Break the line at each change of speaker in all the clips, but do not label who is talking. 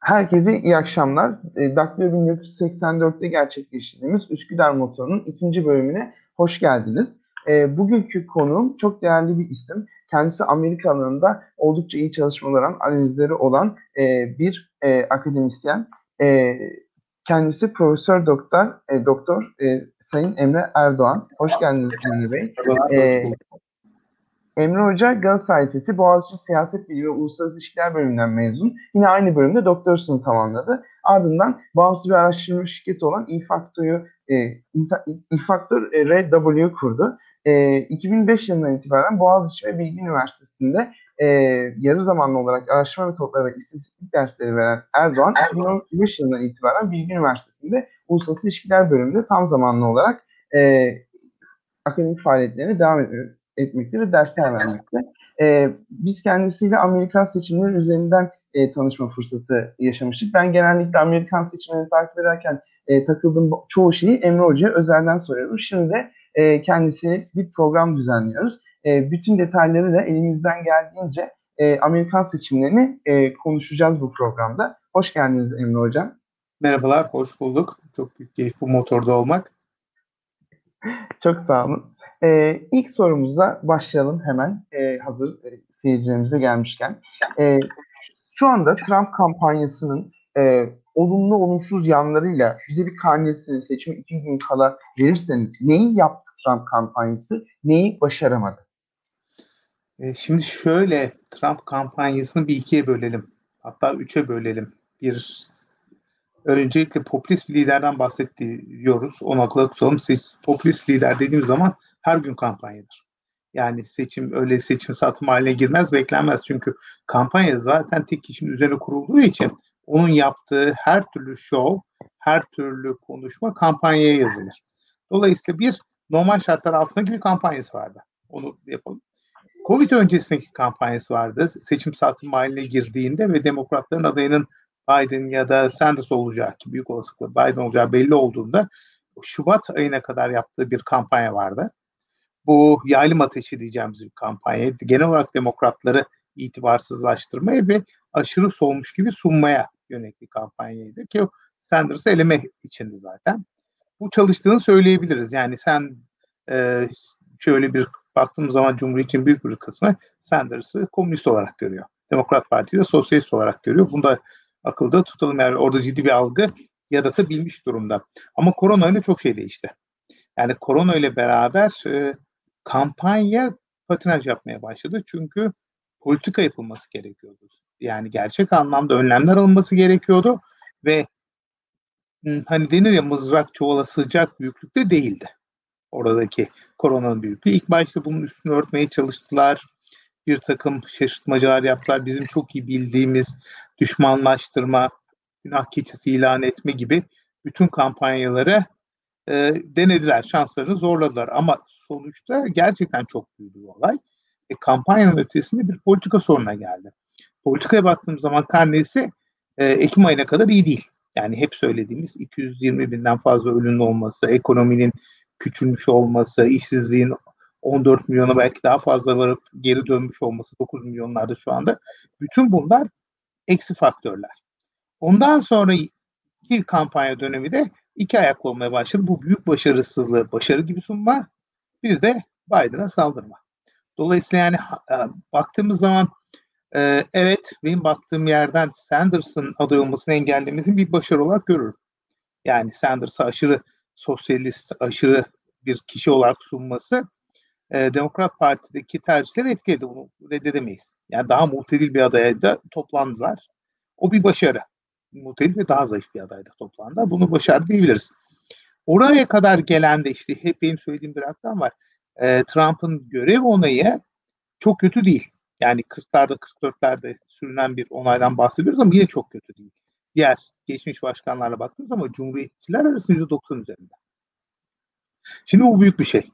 Herkese iyi akşamlar. E, Daktilo 1984'te gerçekleştirdiğimiz Üsküdar Motoru'nun ikinci bölümüne hoş geldiniz. E, bugünkü konuğum çok değerli bir isim. Kendisi Amerika alanında oldukça iyi çalışmaları, analizleri olan e, bir e, akademisyen. E, kendisi Profesör Doktor e, Doktor e, Sayın Emre Erdoğan. Hoş geldiniz Emre Bey. E, Emre Hoca Galatasaray Lisesi Boğaziçi Siyaset Bilimi ve Uluslararası İlişkiler bölümünden mezun. Yine aynı bölümde doktorasını tamamladı. Ardından bağımsız bir araştırma şirketi olan eFactor'u e, eFactor e, RW kurdu. E, 2005 yılından itibaren Boğaziçi ve Bilgi Üniversitesi'nde e, yarı zamanlı olarak araştırma metotları ve istatistik dersleri veren Erdoğan, 2015 yılından itibaren Bilgi Üniversitesi'nde Uluslararası İlişkiler bölümünde tam zamanlı olarak e, akademik faaliyetlerine devam ediyor etmekte ve dersler vermekte. E, biz kendisiyle Amerikan seçimleri üzerinden e, tanışma fırsatı yaşamıştık. Ben genellikle Amerikan seçimlerini takip ederken e, takıldığım çoğu şeyi Emre Hoca'ya özelden soruyorum. Şimdi de e, kendisi bir program düzenliyoruz. E, bütün detayları da elimizden geldiğince e, Amerikan seçimlerini e, konuşacağız bu programda. Hoş geldiniz Emre Hocam.
Merhabalar, hoş bulduk. Çok büyük keyif bu motorda olmak.
Çok sağ olun. Ee, ilk sorumuza başlayalım hemen e, hazır e, seyircilerimize gelmişken. E, şu anda Trump kampanyasının e, olumlu olumsuz yanlarıyla bize bir karnesini seçim iki gün kala verirseniz neyi yaptı Trump kampanyası, neyi başaramadı?
E, şimdi şöyle Trump kampanyasını bir ikiye bölelim. Hatta üçe bölelim. Bir öncelikle popülist bir liderden bahsediyoruz. Onu akla tutalım. Popülist lider dediğim zaman her gün kampanyadır. Yani seçim öyle seçim satım haline girmez beklenmez. Çünkü kampanya zaten tek kişinin üzerine kurulduğu için onun yaptığı her türlü show, her türlü konuşma kampanyaya yazılır. Dolayısıyla bir normal şartlar altındaki bir kampanyası vardı. Onu yapalım. Covid öncesindeki kampanyası vardı. Seçim satım haline girdiğinde ve demokratların adayının Biden ya da Sanders olacağı ki büyük olasılıkla Biden olacağı belli olduğunda Şubat ayına kadar yaptığı bir kampanya vardı bu yaylım ateşi diyeceğimiz bir kampanya. Genel olarak demokratları itibarsızlaştırmaya ve aşırı solmuş gibi sunmaya yönelik bir kampanyaydı ki Sanders'ı eleme içindi zaten. Bu çalıştığını söyleyebiliriz. Yani sen e, şöyle bir baktığımız zaman Cumhuriyet'in büyük bir kısmı Sanders'ı komünist olarak görüyor. Demokrat Parti'yi de sosyalist olarak görüyor. Bunu da akılda tutalım. Yani orada ciddi bir algı yaratabilmiş durumda. Ama korona ile çok şey değişti. Yani korona ile beraber e, kampanya patinaj yapmaya başladı. Çünkü politika yapılması gerekiyordu. Yani gerçek anlamda önlemler alınması gerekiyordu ve hani denir ya mızrak çuvala sığacak büyüklükte değildi. Oradaki koronanın büyüklüğü. İlk başta bunun üstünü örtmeye çalıştılar. Bir takım şaşırtmacalar yaptılar. Bizim çok iyi bildiğimiz düşmanlaştırma, günah keçisi ilan etme gibi bütün kampanyaları e, denediler. Şanslarını zorladılar. Ama sonuçta gerçekten çok büyüdü bu olay. E, kampanyanın ötesinde bir politika soruna geldi. Politikaya baktığım zaman karnesi e, Ekim ayına kadar iyi değil. Yani hep söylediğimiz 220 binden fazla ölümün olması, ekonominin küçülmüş olması, işsizliğin 14 milyona belki daha fazla varıp geri dönmüş olması 9 milyonlarda şu anda. Bütün bunlar eksi faktörler. Ondan sonra bir kampanya dönemi de iki ayaklı olmaya başladı. Bu büyük başarısızlığı başarı gibi sunma bir de Biden'a saldırma. Dolayısıyla yani e, baktığımız zaman e, evet benim baktığım yerden Sanders'ın aday olmasını engellemesini bir başarı olarak görürüm. Yani Sanders'ı aşırı sosyalist, aşırı bir kişi olarak sunması e, Demokrat Parti'deki tercihleri etkiledi. Bunu reddedemeyiz. Yani daha muhtedil bir adaya da toplandılar. O bir başarı. Muhtedil ve daha zayıf bir adayda toplandı. Bunu başardı diyebiliriz. Oraya kadar gelen de işte hep benim söylediğim bir rakam var. E, Trump'ın görev onayı çok kötü değil. Yani 40'larda 44'lerde sürünen bir onaydan bahsediyoruz ama yine çok kötü değil. Diğer geçmiş başkanlarla baktığımız zaman cumhuriyetçiler arasında %90 üzerinde. Şimdi bu büyük bir şey.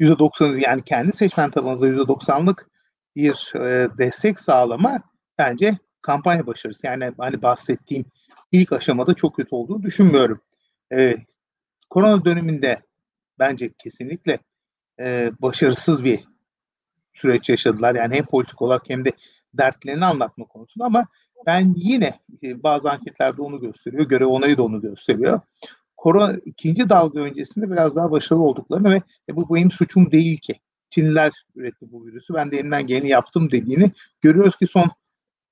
%90 yani kendi seçmen tabanınızda %90'lık bir e, destek sağlama bence kampanya başarısı. Yani hani bahsettiğim ilk aşamada çok kötü olduğunu düşünmüyorum. E, korona döneminde bence kesinlikle e, başarısız bir süreç yaşadılar. Yani hem politik olarak hem de dertlerini anlatma konusunda ama ben yine e, bazı anketlerde onu gösteriyor, görev onayı da onu gösteriyor. Korona ikinci dalga öncesinde biraz daha başarılı olduklarını ve e, bu benim suçum değil ki. Çinliler üretti bu virüsü. Ben de elimden geleni yaptım dediğini görüyoruz ki son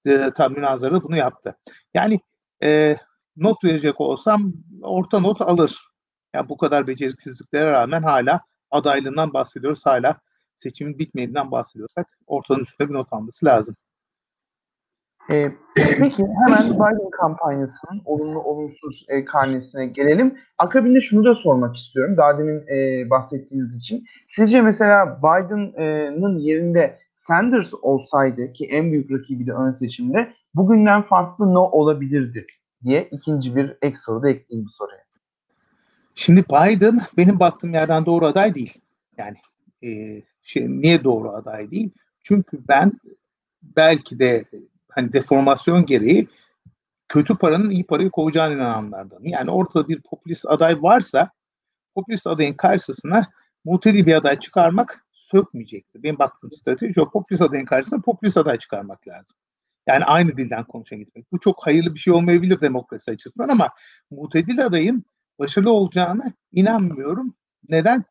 e, tam münazara bunu yaptı. Yani e, not verecek olsam orta not alır. Yani bu kadar beceriksizliklere rağmen hala adaylığından bahsediyoruz. Hala seçimin bitmediğinden bahsediyorsak ortanın üstünde bir not alması lazım.
E, peki hemen Biden kampanyasının olumlu olumsuz e, karnesine gelelim. Akabinde şunu da sormak istiyorum. Daha demin e, bahsettiğiniz için. Sizce mesela Biden'ın yerinde Sanders olsaydı ki en büyük rakibi de ön seçimde bugünden farklı ne olabilirdi diye ikinci bir ek soru da ekleyeyim bu soruya.
Şimdi Biden benim baktığım yerden doğru aday değil. Yani e, şey, niye doğru aday değil? Çünkü ben belki de hani deformasyon gereği kötü paranın iyi parayı kovacağına inananlardan. Yani ortada bir popülist aday varsa popülist adayın karşısına mutedi bir aday çıkarmak sökmeyecektir. Benim baktığım strateji o popülist adayın karşısına popülist aday çıkarmak lazım. Yani aynı dilden konuşan gitmek. Bu çok hayırlı bir şey olmayabilir demokrasi açısından ama mutedil adayın başarılı olacağına inanmıyorum. Neden?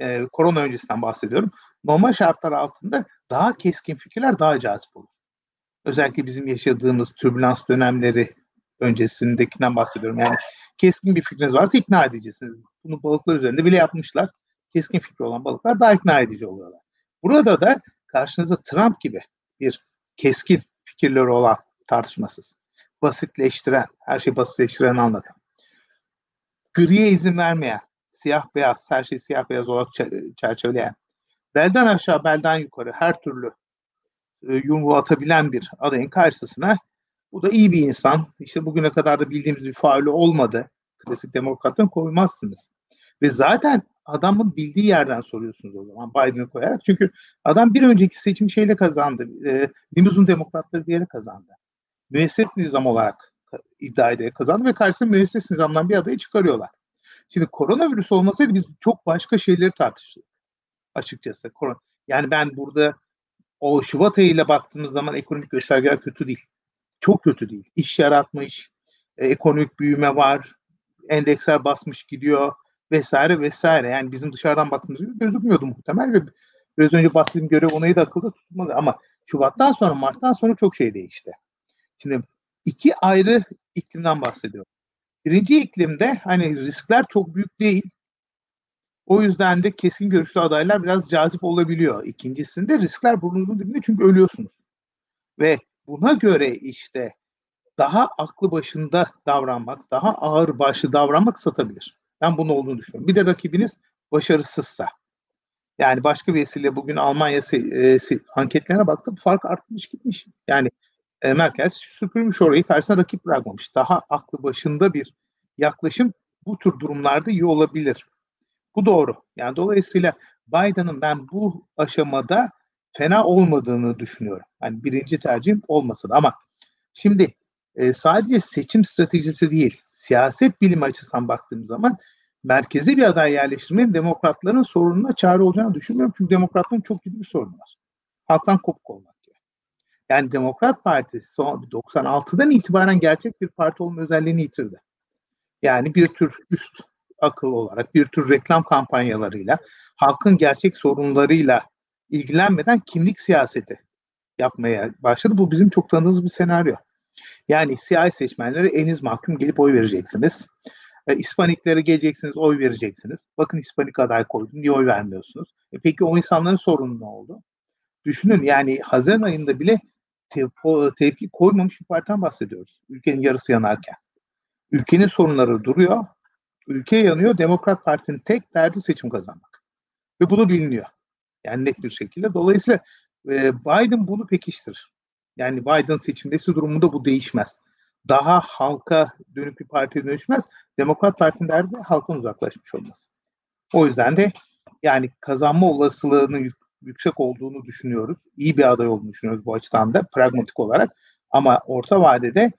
Ee, korona öncesinden bahsediyorum. Normal şartlar altında daha keskin fikirler daha cazip olur. Özellikle bizim yaşadığımız türbülans dönemleri öncesindekinden bahsediyorum. Yani keskin bir fikriniz varsa ikna edeceksiniz. Bunu balıklar üzerinde bile yapmışlar. Keskin fikri olan balıklar daha ikna edici oluyorlar. Burada da karşınıza Trump gibi bir keskin fikirleri olan tartışmasız, basitleştiren, her şeyi basitleştiren anlatan, griye izin vermeyen, siyah beyaz, her şey siyah beyaz olarak çerçeveleyen, belden aşağı belden yukarı her türlü e, yumruğu atabilen bir adayın karşısına bu da iyi bir insan. İşte bugüne kadar da bildiğimiz bir faali olmadı. Klasik demokratın koymazsınız. Ve zaten adamın bildiği yerden soruyorsunuz o zaman Biden'ı koyarak. Çünkü adam bir önceki seçim şeyle kazandı. E, limuzun demokratları diyerek kazandı. Müesses nizam olarak iddia ederek kazandı ve karşısında müesses nizamdan bir adayı çıkarıyorlar. Şimdi koronavirüs olmasaydı biz çok başka şeyleri tartıştık açıkçası. Yani ben burada o Şubat ayıyla baktığımız zaman ekonomik göstergeler kötü değil. Çok kötü değil. İş yaratmış, e, ekonomik büyüme var, endeksler basmış gidiyor vesaire vesaire. Yani bizim dışarıdan baktığımız gibi gözükmüyordu muhtemel ve biraz önce bahsettiğim görev onayı da akılda tutmadı ama Şubat'tan sonra Mart'tan sonra çok şey değişti. Şimdi iki ayrı iklimden bahsediyorum. Birinci iklimde hani riskler çok büyük değil. O yüzden de kesin görüşlü adaylar biraz cazip olabiliyor. İkincisinde riskler burnunuzun dibinde çünkü ölüyorsunuz. Ve buna göre işte daha aklı başında davranmak, daha ağır başlı davranmak satabilir. Ben bunun olduğunu düşünüyorum. Bir de rakibiniz başarısızsa. Yani başka bir vesile bugün Almanya e, anketlerine baktım fark artmış gitmiş. Yani e, merkez süpürmüş orayı karşısına rakip bırakmamış. Daha aklı başında bir yaklaşım bu tür durumlarda iyi olabilir. Bu doğru. Yani dolayısıyla Biden'ın ben bu aşamada fena olmadığını düşünüyorum. Yani birinci tercihim olmasın ama şimdi e, sadece seçim stratejisi değil, siyaset bilimi açısından baktığım zaman merkezi bir aday yerleştirmenin demokratların sorununa çare olacağını düşünmüyorum. Çünkü demokratların çok ciddi bir sorunu var. Halktan kopuk olmak. Yani Demokrat Parti son 96'dan itibaren gerçek bir parti olma özelliğini yitirdi. Yani bir tür üst akıl olarak bir tür reklam kampanyalarıyla halkın gerçek sorunlarıyla ilgilenmeden kimlik siyaseti yapmaya başladı. Bu bizim çok tanıdığımız bir senaryo. Yani siyasi seçmenlere eniz mahkum gelip oy vereceksiniz. E, İspaniklere geleceksiniz, oy vereceksiniz. Bakın İspanik aday koydum, niye oy vermiyorsunuz? E, peki o insanların sorunu ne oldu? Düşünün yani Haziran ayında bile te- tepki koymamış bir partiden bahsediyoruz. Ülkenin yarısı yanarken. Ülkenin sorunları duruyor ülke yanıyor. Demokrat Parti'nin tek derdi seçim kazanmak. Ve bunu biliniyor. Yani net bir şekilde. Dolayısıyla e, Biden bunu pekiştirir. Yani Biden seçilmesi durumunda bu değişmez. Daha halka dönük bir partiye dönüşmez. Demokrat Parti'nin derdi halkın uzaklaşmış olması. O yüzden de yani kazanma olasılığının yüksek olduğunu düşünüyoruz. İyi bir aday olduğunu düşünüyoruz bu açıdan da pragmatik olarak. Ama orta vadede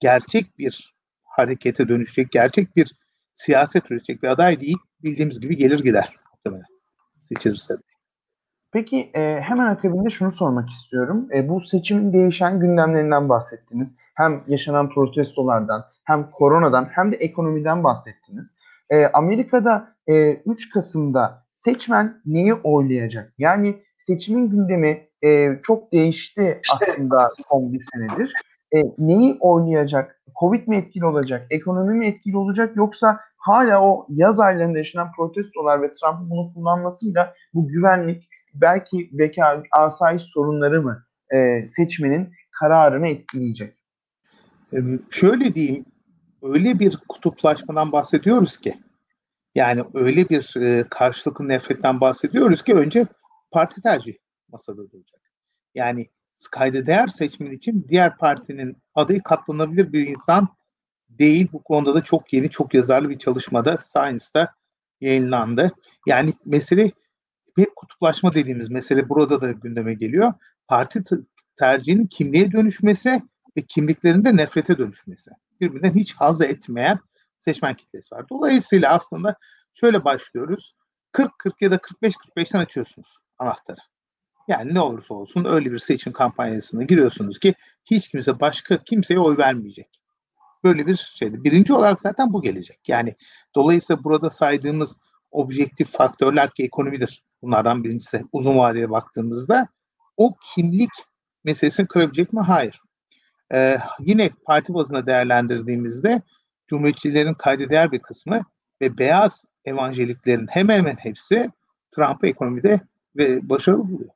gerçek bir harekete dönüşecek, gerçek bir siyaset üretecek bir aday değil. Bildiğimiz gibi gelir gider muhtemelen seçilirse.
Peki e, hemen akabinde şunu sormak istiyorum. E, bu seçimin değişen gündemlerinden bahsettiniz. Hem yaşanan protestolardan, hem koronadan, hem de ekonomiden bahsettiniz. E, Amerika'da e, 3 Kasım'da seçmen neyi oylayacak? Yani seçimin gündemi e, çok değişti aslında son bir senedir. E, neyi oynayacak? Covid mi etkili olacak? Ekonomi mi etkili olacak? Yoksa hala o yaz aylarında yaşanan protestolar ve Trump'ın bunu kullanmasıyla bu güvenlik belki bekar asayiş sorunları mı e, seçmenin kararını etkileyecek?
Ee, şöyle diyeyim, öyle bir kutuplaşmadan bahsediyoruz ki, yani öyle bir e, karşılıklı nefretten bahsediyoruz ki önce parti tercih masada duracak. Yani kayda değer seçmen için diğer partinin adayı katlanabilir bir insan değil. Bu konuda da çok yeni, çok yazarlı bir çalışmada Science'da yayınlandı. Yani mesele bir kutuplaşma dediğimiz mesele burada da gündeme geliyor. Parti tercihinin kimliğe dönüşmesi ve kimliklerinde nefrete dönüşmesi. Birbirinden hiç haz etmeyen seçmen kitlesi var. Dolayısıyla aslında şöyle başlıyoruz. 40-40 ya da 45-45'ten açıyorsunuz anahtarı. Yani ne olursa olsun öyle bir seçim kampanyasına giriyorsunuz ki hiç kimse başka kimseye oy vermeyecek. Böyle bir şeydi. Birinci olarak zaten bu gelecek. Yani dolayısıyla burada saydığımız objektif faktörler ki ekonomidir. Bunlardan birincisi uzun vadeye baktığımızda o kimlik meselesini kırabilecek mi? Hayır. Ee, yine parti bazında değerlendirdiğimizde Cumhuriyetçilerin kayda bir kısmı ve beyaz evangeliklerin hemen hemen hepsi Trump'ı ekonomide ve başarılı buluyor.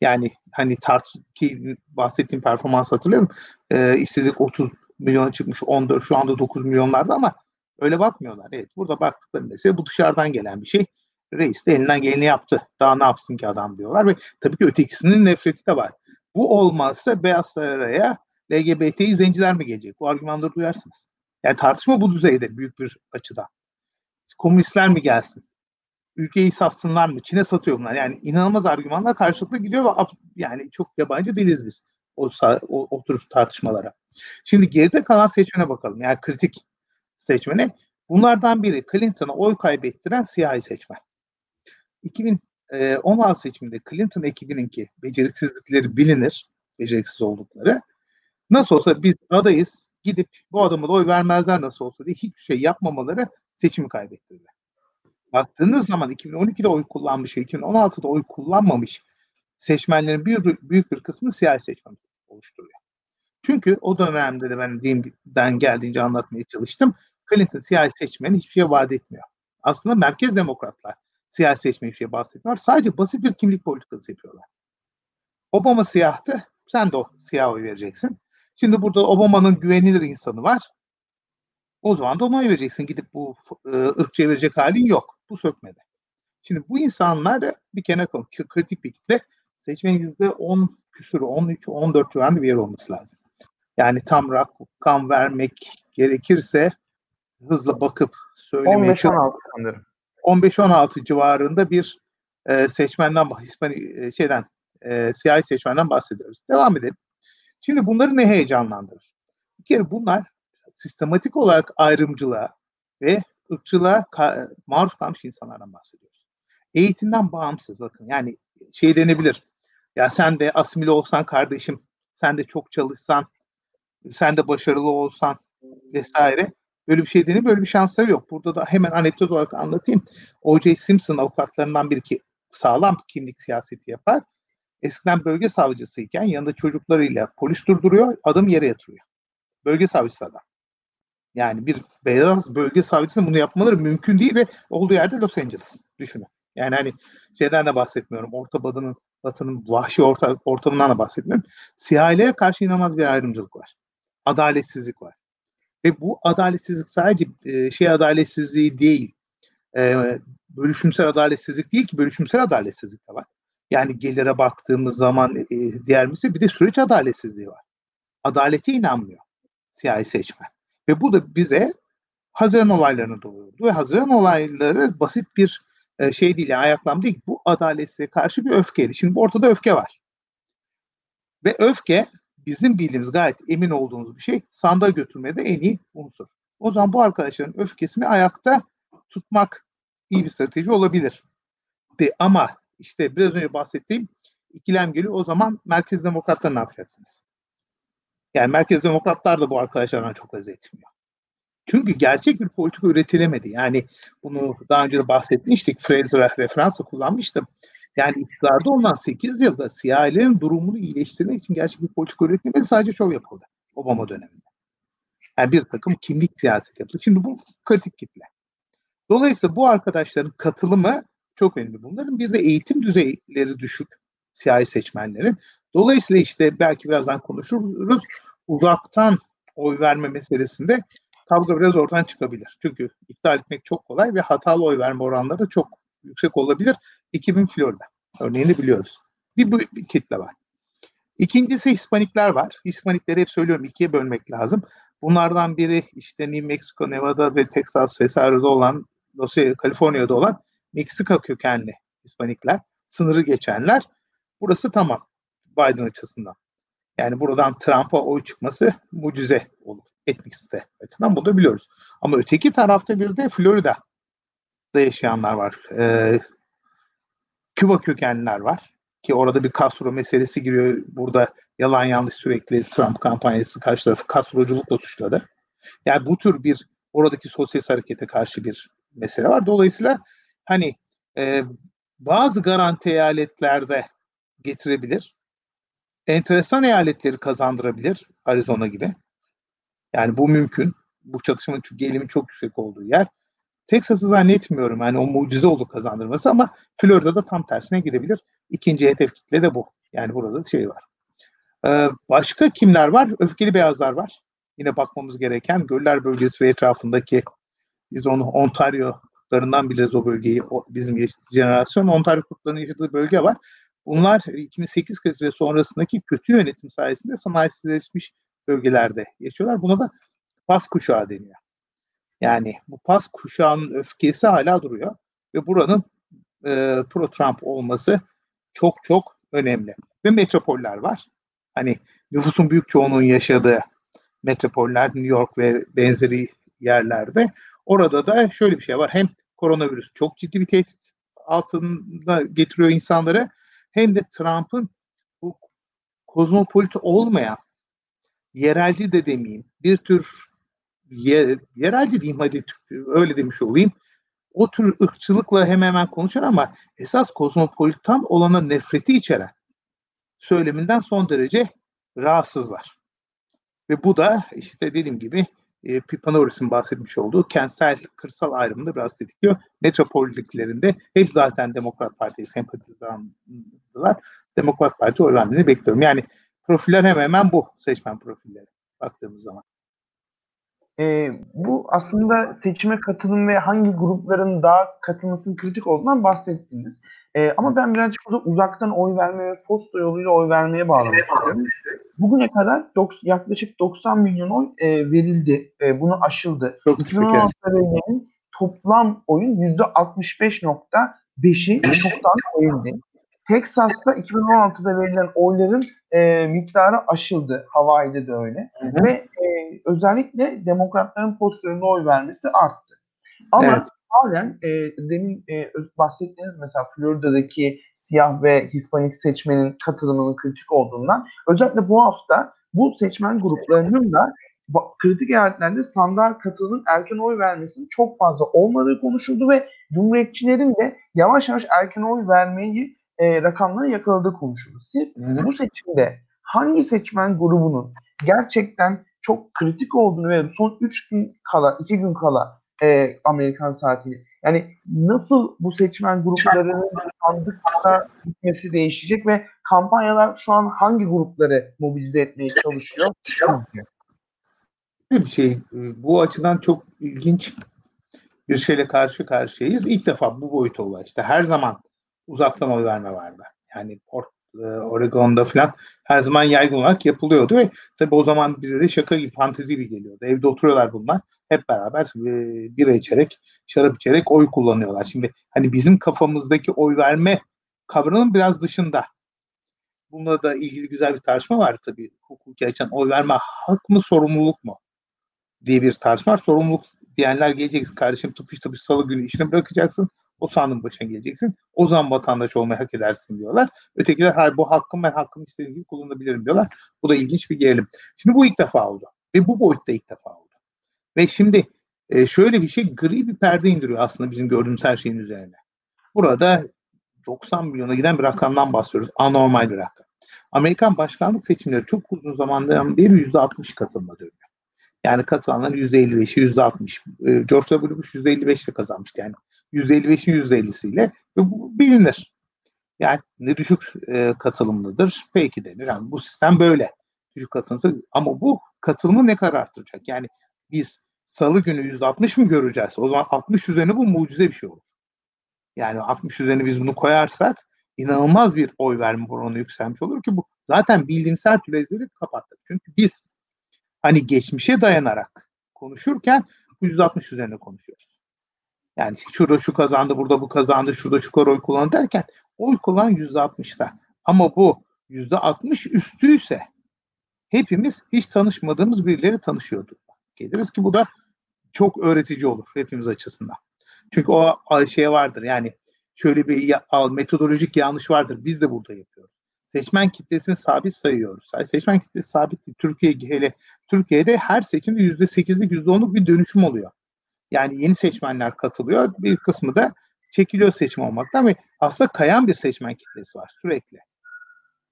Yani hani tart ki bahsettiğim performans hatırlıyorum. E, işsizlik 30 milyona çıkmış 14 şu anda 9 milyonlarda ama öyle bakmıyorlar. Evet burada baktıkları mesela bu dışarıdan gelen bir şey. Reis de elinden geleni yaptı. Daha ne yapsın ki adam diyorlar ve tabii ki ötekisinin nefreti de var. Bu olmazsa Beyaz Saray'a LGBT'yi zenciler mi gelecek? Bu argümanları duyarsınız. Yani tartışma bu düzeyde büyük bir açıda. Komünistler mi gelsin? ülkeyi satsınlar mı? Çin'e satıyor bunlar. Yani inanılmaz argümanlar karşılıklı gidiyor ve yani çok yabancı değiliz biz o, o, o tartışmalara. Şimdi geride kalan seçmene bakalım. Yani kritik seçmene. Bunlardan biri Clinton'a oy kaybettiren siyahi seçmen. 2016 e, seçiminde Clinton ekibininki beceriksizlikleri bilinir. Beceriksiz oldukları. Nasıl olsa biz adayız. Gidip bu adama da oy vermezler nasıl olsa diye hiçbir şey yapmamaları seçimi kaybettirdiler baktığınız zaman 2012'de oy kullanmış, 2016'da oy kullanmamış seçmenlerin büyük, büyük bir kısmı siyasi seçmen oluşturuyor. Çünkü o dönemde de ben diyeyim, geldiğince anlatmaya çalıştım. Clinton siyasi seçmeni hiçbir şey vaat etmiyor. Aslında merkez demokratlar siyasi seçmeni hiçbir şey bahsetmiyor. Sadece basit bir kimlik politikası yapıyorlar. Obama siyahtı. Sen de o siyah oy vereceksin. Şimdi burada Obama'nın güvenilir insanı var. O zaman da ona oy vereceksin. Gidip bu e, ırkçıya verecek halin yok. Bu sökmedi. Şimdi bu insanlar bir kenara koyun. Kritik bir kitle. Seçmenin yüzde 10 küsürü, 13, 14 civarında bir yer olması lazım. Yani tam rakam vermek gerekirse hızla bakıp söylemeye
15-16 sanırım.
15-16 civarında bir e, seçmenden, Hispani e, şeyden, e, siyahi seçmenden bahsediyoruz. Devam edelim. Şimdi bunları ne heyecanlandırır? Bir kere bunlar sistematik olarak ayrımcılığa ve ırkçılığa maruz kalmış insanlardan bahsediyoruz. Eğitimden bağımsız bakın yani şey denebilir. Ya sen de asimile olsan kardeşim, sen de çok çalışsan, sen de başarılı olsan vesaire. Böyle bir şey denir, böyle bir şansları yok. Burada da hemen anekdot olarak anlatayım. O.J. Simpson avukatlarından biri ki sağlam kimlik siyaseti yapar. Eskiden bölge savcısıyken yanında çocuklarıyla polis durduruyor, adam yere yatırıyor. Bölge savcısı adam. Yani bir beyaz bölge savcısının bunu yapmaları mümkün değil ve olduğu yerde Los Angeles. Düşünün. Yani hani şeyden de bahsetmiyorum. Orta Batı'nın Batı'nın vahşi orta, ortamından da bahsetmiyorum. Siyahilere karşı inanılmaz bir ayrımcılık var. Adaletsizlik var. Ve bu adaletsizlik sadece e, şey adaletsizliği değil. E, bölüşümsel adaletsizlik değil ki bölüşümsel adaletsizlik de var. Yani gelire baktığımız zaman e, diğer misli bir de süreç adaletsizliği var. Adalete inanmıyor siyahi seçmen. Ve bu da bize Haziran olaylarını doğurdu. Ve Haziran olayları basit bir e, şey değil, yani ayaklam değil. Bu adaletsizliğe karşı bir öfkeydi. Şimdi ortada öfke var. Ve öfke bizim bildiğimiz gayet emin olduğumuz bir şey sandığa götürmede en iyi unsur. O zaman bu arkadaşların öfkesini ayakta tutmak iyi bir strateji olabilir. De, ama işte biraz önce bahsettiğim ikilem geliyor. O zaman merkez demokratlar ne yapacaksınız? Yani merkez demokratlar da bu arkadaşlardan çok haz etmiyor. Çünkü gerçek bir politika üretilemedi. Yani bunu daha önce de bahsetmiştik. Fraser'a referansla kullanmıştım. Yani iktidarda olan 8 yılda siyahilerin durumunu iyileştirmek için gerçek bir politika üretilmedi. Sadece şov yapıldı Obama döneminde. Yani bir takım kimlik siyaset yapıldı. Şimdi bu kritik kitle. Dolayısıyla bu arkadaşların katılımı çok önemli. Bunların bir de eğitim düzeyleri düşük siyahi seçmenlerin. Dolayısıyla işte belki birazdan konuşuruz. Uzaktan oy verme meselesinde kavga biraz oradan çıkabilir. Çünkü iptal etmek çok kolay ve hatalı oy verme oranları da çok yüksek olabilir. 2000 Florida örneğini biliyoruz. Bir, bir, bir kitle var. İkincisi Hispanikler var. Hispanikleri hep söylüyorum ikiye bölmek lazım. Bunlardan biri işte New Mexico, Nevada ve Texas vesairede olan, Los Kaliforniya'da olan Meksika kökenli Hispanikler, sınırı geçenler. Burası tamam Biden açısından. Yani buradan Trump'a oy çıkması mucize olur. Etnik site açısından bunu da biliyoruz. Ama öteki tarafta bir de Florida'da yaşayanlar var. Ee, Küba kökenliler var. Ki orada bir Castro meselesi giriyor. Burada yalan yanlış sürekli Trump kampanyası karşı tarafı Castroculukla suçladı. Yani bu tür bir oradaki sosyalist harekete karşı bir mesele var. Dolayısıyla hani e, bazı garanti eyaletlerde getirebilir. Enteresan eyaletleri kazandırabilir Arizona gibi. Yani bu mümkün. Bu çatışmanın çünkü eğilimin çok yüksek olduğu yer. Texas'ı zannetmiyorum yani o mucize olur kazandırması ama Florida'da tam tersine gidebilir. İkinci hedef kitle de bu. Yani burada da şey var. Ee, başka kimler var? Öfkeli beyazlar var. Yine bakmamız gereken Göller bölgesi ve etrafındaki biz onu Ontario kurtlarından biliriz o bölgeyi. O, bizim jenerasyon Ontario kurtlarının yaşadığı bölge var. Bunlar 2008 krizi ve sonrasındaki kötü yönetim sayesinde sanayisizleşmiş bölgelerde yaşıyorlar. Buna da pas kuşağı deniyor. Yani bu pas kuşağının öfkesi hala duruyor ve buranın e, pro-Trump olması çok çok önemli. Ve metropoller var. Hani nüfusun büyük çoğunluğun yaşadığı metropoller New York ve benzeri yerlerde. Orada da şöyle bir şey var. Hem koronavirüs çok ciddi bir tehdit altında getiriyor insanları hem de Trump'ın bu kozmopolit olmayan yerelci de demeyeyim bir tür ye, yerelci diyeyim hadi öyle demiş olayım. O tür ırkçılıkla hemen hemen konuşan ama esas kozmopolitan olana nefreti içeren söyleminden son derece rahatsızlar. Ve bu da işte dediğim gibi e, Pipanoris'in bahsetmiş olduğu kentsel kırsal ayrımını biraz tetikliyor. Metropolliklerinde hep zaten Demokrat Parti'ye sempatizandılar. Demokrat Parti oy bekliyorum. Yani profiller hemen hemen bu seçmen profilleri baktığımız zaman.
E, bu aslında seçime katılım ve hangi grupların daha katılmasının kritik olduğundan bahsettiniz. E, ama ben birazcık burada uzaktan oy verme ve posta yoluyla oy vermeye bağlamak istiyorum. Bugüne kadar dok- yaklaşık 90 milyon oy e, verildi. E, bunu aşıldı.
Çok
2016'da verilenin toplam oyun %65.5'i çoktan verildi. Texas'ta 2016'da verilen oyların e, miktarı aşıldı. Hawaii'de de öyle.
Hı hı.
Ve e, özellikle demokratların postlarında oy vermesi arttı. Ama
Evet.
Halen e, demin e, bahsettiğiniz mesela Florida'daki siyah ve Hispanik seçmenin katılımının kritik olduğundan özellikle bu hafta bu seçmen gruplarının da kritik eyaletlerde sandığa katılımın erken oy vermesinin çok fazla olmadığı konuşuldu ve Cumhuriyetçilerin de yavaş yavaş erken oy vermeyi e, rakamları yakaladığı konuşuldu. Siz bu seçimde hangi seçmen grubunun gerçekten çok kritik olduğunu ve son 3 gün kala, 2 gün kala e, Amerikan saatini yani nasıl bu seçmen gruplarının sandıkta gitmesi değişecek ve kampanyalar şu an hangi grupları mobilize etmeye çalışıyor?
Bir şey. e, Bu açıdan çok ilginç bir şeyle karşı karşıyayız. İlk defa bu boyuta ulaştı. Her zaman uzaktan oy verme vardı. Yani Port, e, Oregon'da falan her zaman yaygın olarak yapılıyordu ve tabii o zaman bize de şaka gibi fantezi gibi geliyordu. Evde oturuyorlar bunlar. Hep beraber e, bira içerek, şarap içerek oy kullanıyorlar. Şimdi hani bizim kafamızdaki oy verme kavramının biraz dışında. Bununla da ilgili güzel bir tartışma var tabii. Hukuki açıdan oy verme hak mı sorumluluk mu diye bir tartışma var. Sorumluluk diyenler gelecek kardeşim tıpış tıpış salı günü işini bırakacaksın. O sandığın başına geleceksin. O zaman vatandaş olmayı hak edersin diyorlar. Ötekiler hayır bu hakkım ben hakkımı istediğim gibi kullanabilirim diyorlar. Bu da ilginç bir gerilim. Şimdi bu ilk defa oldu. Ve bu boyutta ilk defa oldu. Ve şimdi e, şöyle bir şey gri bir perde indiriyor aslında bizim gördüğümüz her şeyin üzerine. Burada 90 milyona giden bir rakamdan bahsediyoruz. Anormal bir rakam. Amerikan başkanlık seçimleri çok uzun zamandan beri %60 katılma dönüyor. Yani katılanların %55'i %60. E, George W. Bush %55'te kazanmıştı yani. %55'in %50'siyle ve bu bilinir. Yani ne düşük e, katılımlıdır peki denir. Yani bu sistem böyle. Düşük katılımlı ama bu katılımı ne kadar arttıracak? Yani biz salı günü %60 mı göreceğiz? O zaman 60 üzerine bu mucize bir şey olur. Yani 60 üzerine biz bunu koyarsak inanılmaz bir oy verme oranı yükselmiş olur ki bu zaten türlü ezberi kapattık. Çünkü biz hani geçmişe dayanarak konuşurken 160 üzerine konuşuyoruz. Yani şurada şu kazandı, burada bu kazandı, şurada şu kadar oy kullandı derken oy kullan %60'da. Ama bu %60 üstüyse hepimiz hiç tanışmadığımız birileri tanışıyordu. Geliriz ki bu da çok öğretici olur hepimiz açısından. Çünkü o şey vardır yani şöyle bir metodolojik yanlış vardır. Biz de burada yapıyoruz. Seçmen kitlesini sabit sayıyoruz. Yani seçmen kitlesi sabit değil. Türkiye hele Türkiye'de her seçimde yüzde sekizlik yüzde onluk bir dönüşüm oluyor. Yani yeni seçmenler katılıyor. Bir kısmı da çekiliyor seçim olmaktan ve aslında kayan bir seçmen kitlesi var sürekli.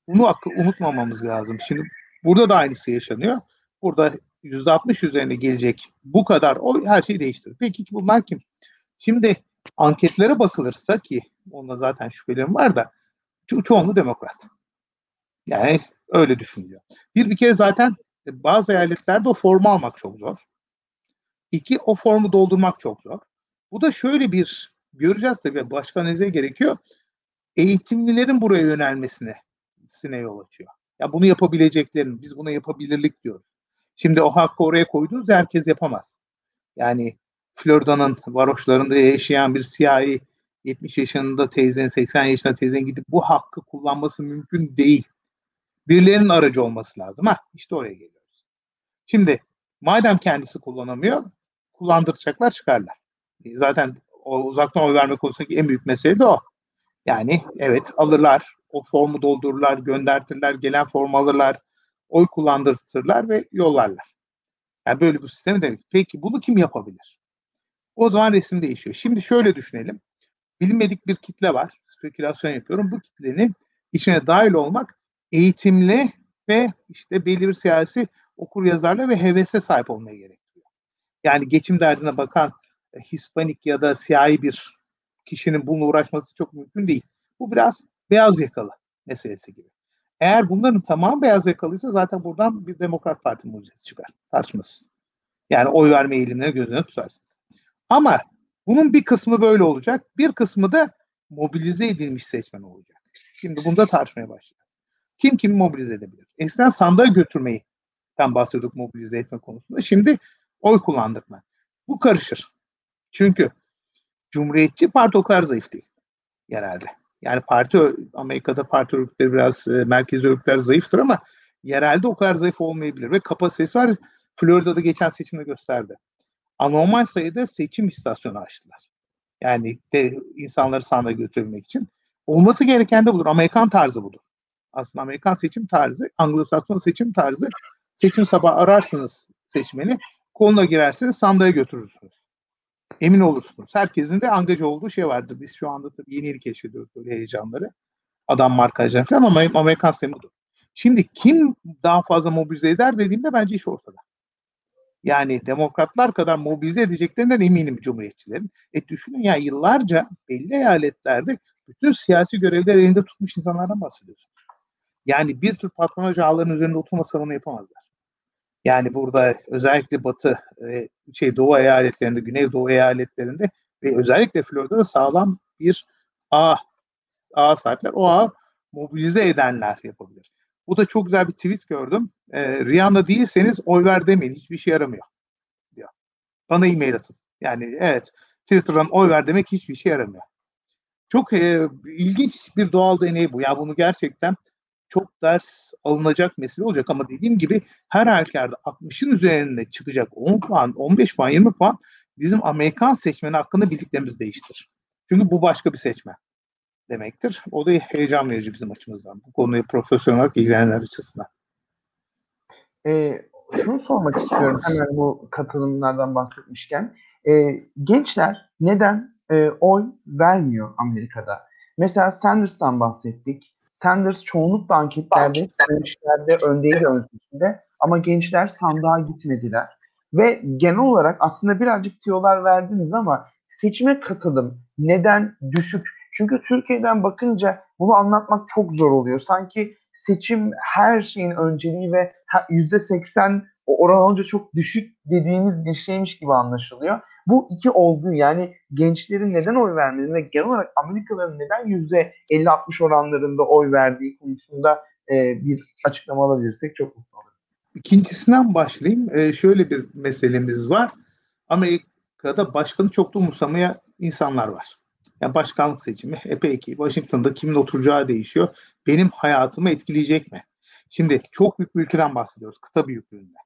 Bunu unutmamamız lazım. Şimdi burada da aynısı yaşanıyor. Burada yüzde altmış üzerine gelecek bu kadar o her şeyi değiştirir. Peki bunlar kim? Şimdi anketlere bakılırsa ki onda zaten şüphelerim var da ço- çoğunluğu demokrat. Yani öyle düşünülüyor. Bir bir kere zaten bazı eyaletlerde o formu almak çok zor. İki o formu doldurmak çok zor. Bu da şöyle bir göreceğiz tabii başka neze gerekiyor. Eğitimlilerin buraya yönelmesine sine yol açıyor. Ya bunu yapabileceklerini, biz buna yapabilirlik diyoruz. Şimdi o hakkı oraya koyduğunuz herkes yapamaz. Yani Florida'nın varoşlarında yaşayan bir siyahi 70 yaşında teyzenin 80 yaşında teyzenin gidip bu hakkı kullanması mümkün değil. Birilerinin aracı olması lazım. Ha işte oraya geliyoruz. Şimdi madem kendisi kullanamıyor kullandıracaklar çıkarlar. E, zaten o uzaktan oy verme konusundaki en büyük mesele de o. Yani evet alırlar, o formu doldururlar, göndertirler, gelen formu alırlar, oy kullandırtırlar ve yollarlar. Yani böyle bir sistemi demek. Peki bunu kim yapabilir? O zaman resim değişiyor. Şimdi şöyle düşünelim. Bilinmedik bir kitle var. Spekülasyon yapıyorum. Bu kitlenin içine dahil olmak eğitimli ve işte belli bir siyasi okur yazarla ve hevese sahip olmaya gerekiyor. Yani geçim derdine bakan e, Hispanik ya da siyahi bir kişinin bununla uğraşması çok mümkün değil. Bu biraz beyaz yakalı meselesi gibi. Eğer bunların tamamı beyaz yakalıysa zaten buradan bir Demokrat Parti mucizesi çıkar. Tartışmasız. Yani oy verme eğilimine gözüne tutarsın. Ama bunun bir kısmı böyle olacak. Bir kısmı da mobilize edilmiş seçmen olacak. Şimdi bunda tartışmaya başlayacağız. Kim kimi mobilize edebilir? Eskiden sandığa götürmeyi tam bahsediyorduk mobilize etme konusunda. Şimdi oy kullandırma. Bu karışır. Çünkü Cumhuriyetçi Parti o kadar zayıf değil genelde. Yani parti Amerika'da parti örgütleri biraz e, merkez örgütler zayıftır ama yerelde o kadar zayıf olmayabilir ve kapasitesi var. Florida'da geçen seçimde gösterdi. Anormal sayıda seçim istasyonu açtılar. Yani de insanları sandığa götürebilmek için. Olması gereken de budur. Amerikan tarzı budur. Aslında Amerikan seçim tarzı, Anglo-Sakson seçim tarzı. Seçim sabah ararsınız seçmeni, koluna girersiniz, sandığa götürürsünüz emin olursunuz. Herkesin de angaja olduğu şey vardır. Biz şu anda tabii yeni yeni keşfediyoruz böyle heyecanları. Adam markajlar falan ama Amerikan sistemi budur. Şimdi kim daha fazla mobilize eder dediğimde bence iş ortada. Yani demokratlar kadar mobilize edeceklerinden eminim cumhuriyetçilerin. E düşünün ya yıllarca belli eyaletlerde bütün siyasi görevler elinde tutmuş insanlardan bahsediyorsunuz. Yani bir tür patronaj ağlarının üzerinde oturma salonu yapamazlar. Yani burada özellikle batı e, şey doğu eyaletlerinde, güney doğu eyaletlerinde ve özellikle Florida'da sağlam bir ağ, ağ sahipler. O ağ mobilize edenler yapabilir. Bu da çok güzel bir tweet gördüm. E, Rihanna değilseniz oy ver demeyin. Hiçbir şey yaramıyor. Diyor. Bana e-mail atın. Yani evet Twitter'dan oy ver demek hiçbir şey yaramıyor. Çok e, ilginç bir doğal deney bu. Ya bunu gerçekten çok ders alınacak mesele olacak ama dediğim gibi her halükarda 60'ın üzerinde çıkacak 10 puan, 15 puan, 20 puan bizim Amerikan seçmeni hakkında bildiklerimiz değiştirir. Çünkü bu başka bir seçmen demektir. O da heyecan verici bizim açımızdan. Bu konuyu profesyonel olarak ilgilenenler açısından.
E, şunu sormak istiyorum hemen bu katılımlardan bahsetmişken. E, gençler neden e, oy vermiyor Amerika'da? Mesela Sanders'tan bahsettik. Sanders çoğunlukla anketlerde, gençlerde öndeydi ön seçimde ama gençler sandığa gitmediler. Ve genel olarak aslında birazcık tiyolar verdiniz ama seçime katılım neden düşük? Çünkü Türkiye'den bakınca bunu anlatmak çok zor oluyor. Sanki seçim her şeyin önceliği ve yüzde seksen oran olunca çok düşük dediğimiz bir şeymiş gibi anlaşılıyor. Bu iki olgu yani gençlerin neden oy vermediğini ve genel olarak Amerikalıların neden yüzde 50-60 oranlarında oy verdiği konusunda e, bir açıklama alabilirsek çok mutlu olurum.
İkincisinden başlayayım. Ee, şöyle bir meselemiz var. Amerika'da başkanı çok da umursamayan insanlar var. Yani başkanlık seçimi epey ki Washington'da kimin oturacağı değişiyor. Benim hayatımı etkileyecek mi? Şimdi çok büyük bir ülkeden bahsediyoruz. Kıta büyüklüğünde.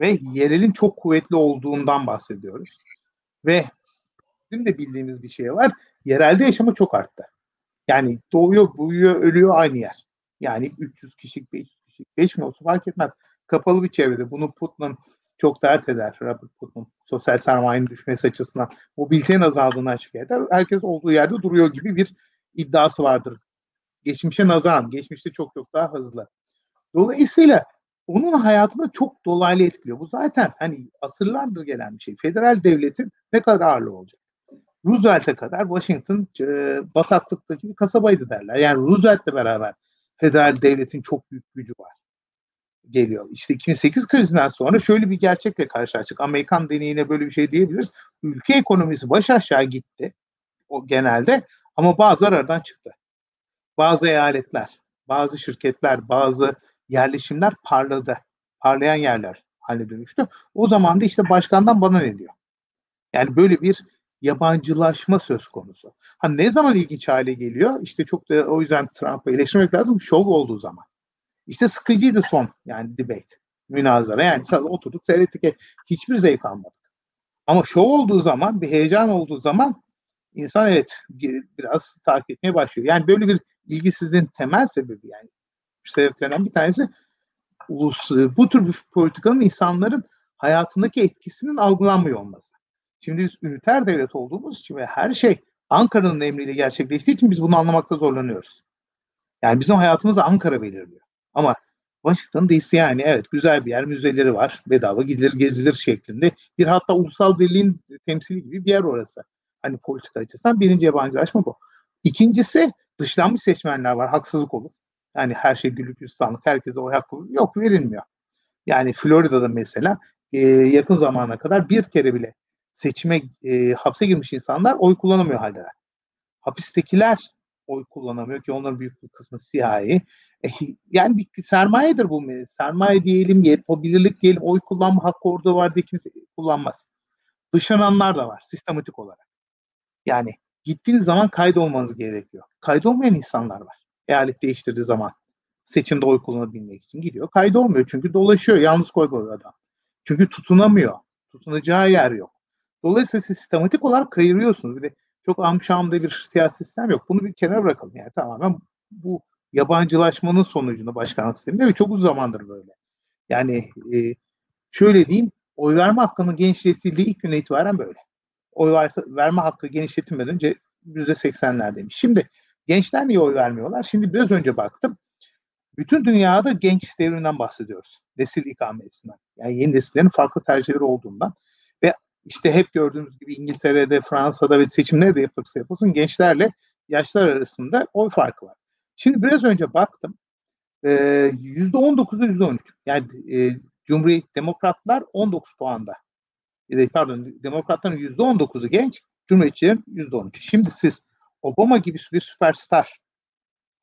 Ve yerelin çok kuvvetli olduğundan bahsediyoruz. Ve bizim de bildiğimiz bir şey var. Yerelde yaşama çok arttı. Yani doğuyor, büyüyor, ölüyor aynı yer. Yani 300 kişilik, 500 kişilik, 5 bin olsa fark etmez. Kapalı bir çevrede. Bunu Putnam çok dert eder. Robert Putnam sosyal sermayenin düşmesi açısından mobilitenin azaldığını açık eder. Herkes olduğu yerde duruyor gibi bir iddiası vardır. Geçmişe nazaran, geçmişte çok çok daha hızlı. Dolayısıyla onun hayatını çok dolaylı etkiliyor. Bu zaten hani asırlardır gelen bir şey. Federal devletin ne kadar ağırlığı olacak? Roosevelt'e kadar Washington e, bataklıktaki bir kasabaydı derler. Yani Roosevelt'le beraber federal devletin çok büyük gücü var geliyor. İşte 2008 krizinden sonra şöyle bir gerçekle karşılaştık. Amerikan deneyine böyle bir şey diyebiliriz. Ülke ekonomisi baş aşağı gitti o genelde ama bazı aradan çıktı. Bazı eyaletler, bazı şirketler, bazı yerleşimler parladı. Parlayan yerler haline dönüştü. O zaman da işte başkandan bana ne diyor? Yani böyle bir yabancılaşma söz konusu. Ha ne zaman ilginç hale geliyor? İşte çok da o yüzden Trump'ı eleştirmek lazım. Şov olduğu zaman. İşte sıkıcıydı son yani debate, münazara. Yani oturduk seyrettik. E, hiçbir zevk almadık. Ama şov olduğu zaman, bir heyecan olduğu zaman insan evet biraz takip etmeye başlıyor. Yani böyle bir ilgisizliğin temel sebebi yani sebeplerinden bir tanesi ulus, bu tür bir politikanın insanların hayatındaki etkisinin algılanmıyor olması. Şimdi biz üniter devlet olduğumuz için ve her şey Ankara'nın emriyle gerçekleştiği için biz bunu anlamakta zorlanıyoruz. Yani bizim hayatımızı Ankara belirliyor. Ama Washington DC yani evet güzel bir yer, müzeleri var, bedava gidilir, gezilir şeklinde. Bir hatta ulusal birliğin temsili gibi bir yer orası. Hani politika açısından birinci yabancılaşma bu. İkincisi dışlanmış seçmenler var, haksızlık olur. Yani her şey güllük gülistanlık, herkese oy hakkı yok verilmiyor. Yani Florida'da mesela e, yakın zamana kadar bir kere bile seçime e, hapse girmiş insanlar oy kullanamıyor haldeler. Hapistekiler oy kullanamıyor ki onların büyük bir kısmı siyahi. E, yani bir sermayedir bu. Sermaye diyelim, yapabilirlik diyelim, oy kullanma hakkı orada var diye kimse kullanmaz. Dışlananlar da var sistematik olarak. Yani gittiğiniz zaman kaydolmanız gerekiyor. Kaydolmayan insanlar var. Eyalet değiştirdiği zaman seçimde oy kullanabilmek için gidiyor. Kaydolmuyor çünkü dolaşıyor. Yalnız koy adam. Çünkü tutunamıyor. Tutunacağı yer yok. Dolayısıyla sistematik olarak kayırıyorsunuz. Bir de çok amşamda bir siyasi sistem yok. Bunu bir kenara bırakalım. Yani tamamen bu yabancılaşmanın sonucunda başkanlık sisteminde ve çok uzun zamandır böyle. Yani e, şöyle diyeyim, oy verme hakkının genişletildiği ilk güne itibaren böyle. Oy ver, verme hakkı genişletilmeden önce yüzde seksenlerdeymiş. Şimdi gençler niye oy vermiyorlar? Şimdi biraz önce baktım. Bütün dünyada genç devrinden bahsediyoruz. Nesil ikamesinden. Yani yeni nesillerin farklı tercihleri olduğundan. Ve işte hep gördüğümüz gibi İngiltere'de, Fransa'da ve seçimleri de yapılırsa yapılsın gençlerle yaşlar arasında oy farkı var. Şimdi biraz önce baktım. Yüzde on üç. Yani e, Cumhuriyet Demokratlar 19 puanda. E, pardon Demokratların yüzde on dokuzu genç, Cumhuriyetçilerin yüzde on üç. Şimdi siz Obama gibi bir süperstar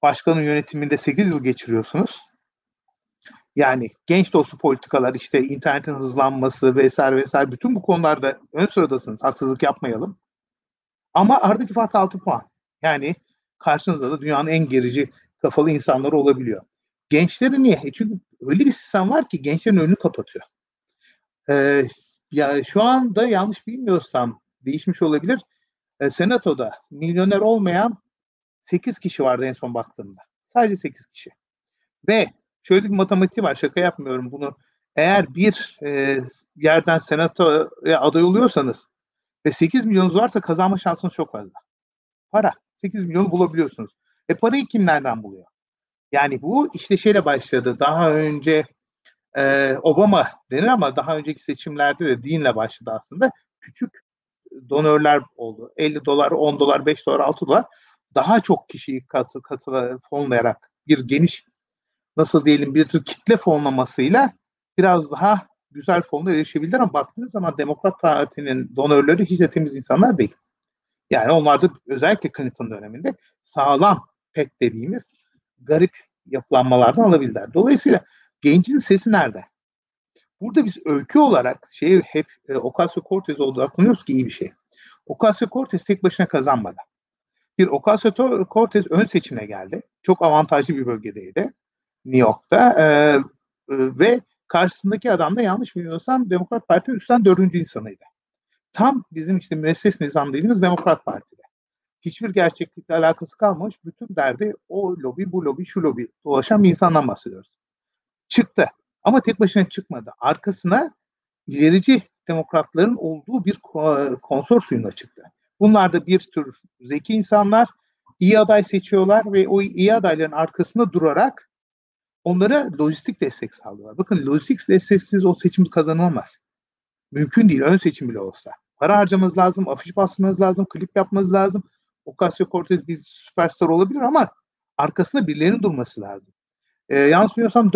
başkanın yönetiminde 8 yıl geçiriyorsunuz. Yani genç dostu politikalar işte internetin hızlanması vesaire vesaire bütün bu konularda ön sıradasınız. Haksızlık yapmayalım. Ama aradaki fark 6 puan. Yani karşınızda da dünyanın en gerici kafalı insanları olabiliyor. Gençleri niye? E çünkü öyle bir sistem var ki gençlerin önünü kapatıyor. Ee, ya şu anda yanlış bilmiyorsam değişmiş olabilir. E, senatoda milyoner olmayan 8 kişi vardı en son baktığımda. Sadece 8 kişi. Ve şöyle bir matematiği var şaka yapmıyorum bunu. Eğer bir e, yerden senatoya aday oluyorsanız ve 8 milyonunuz varsa kazanma şansınız çok fazla. Para. 8 milyonu bulabiliyorsunuz. E parayı kim nereden buluyor? Yani bu işte şeyle başladı. Daha önce e, Obama denir ama daha önceki seçimlerde de dinle başladı aslında. Küçük donörler oldu. 50 dolar, 10 dolar, 5 dolar, 6 dolar. Daha çok kişiyi katı, katıla fonlayarak bir geniş nasıl diyelim bir tür kitle fonlamasıyla biraz daha güzel fonlara erişebildiler ama baktığınız zaman Demokrat Parti'nin donörleri hiç de temiz insanlar değil. Yani onlar da özellikle Clinton döneminde sağlam pek dediğimiz garip yapılanmalardan alabildiler. Dolayısıyla gencin sesi nerede? Burada biz öykü olarak şey hep e, Ocasio-Cortez odaklanıyoruz ki iyi bir şey. Ocasio-Cortez tek başına kazanmadı. Bir Ocasio-Cortez ön seçime geldi. Çok avantajlı bir bölgedeydi. New York'ta. E, e, ve karşısındaki adam da yanlış bilmiyorsam Demokrat Parti'nin üstten dördüncü insanıydı. Tam bizim işte müesses nizam dediğimiz Demokrat Parti'de. Hiçbir gerçeklikle alakası kalmamış. Bütün derdi o lobi, bu lobi, şu lobi dolaşan bir insandan bahsediyoruz. Çıktı. Ama tek başına çıkmadı. Arkasına ilerici demokratların olduğu bir konsorsiyumla çıktı. Bunlar da bir tür zeki insanlar iyi aday seçiyorlar ve o iyi adayların arkasında durarak onlara lojistik destek sağlıyorlar. Bakın lojistik desteksiz o seçim kazanılmaz. Mümkün değil ön seçim bile olsa. Para harcamanız lazım, afiş basmanız lazım, klip yapmanız lazım. Ocasio-Cortez bir süperstar olabilir ama arkasında birilerinin durması lazım. Ee, yalnız biliyorsam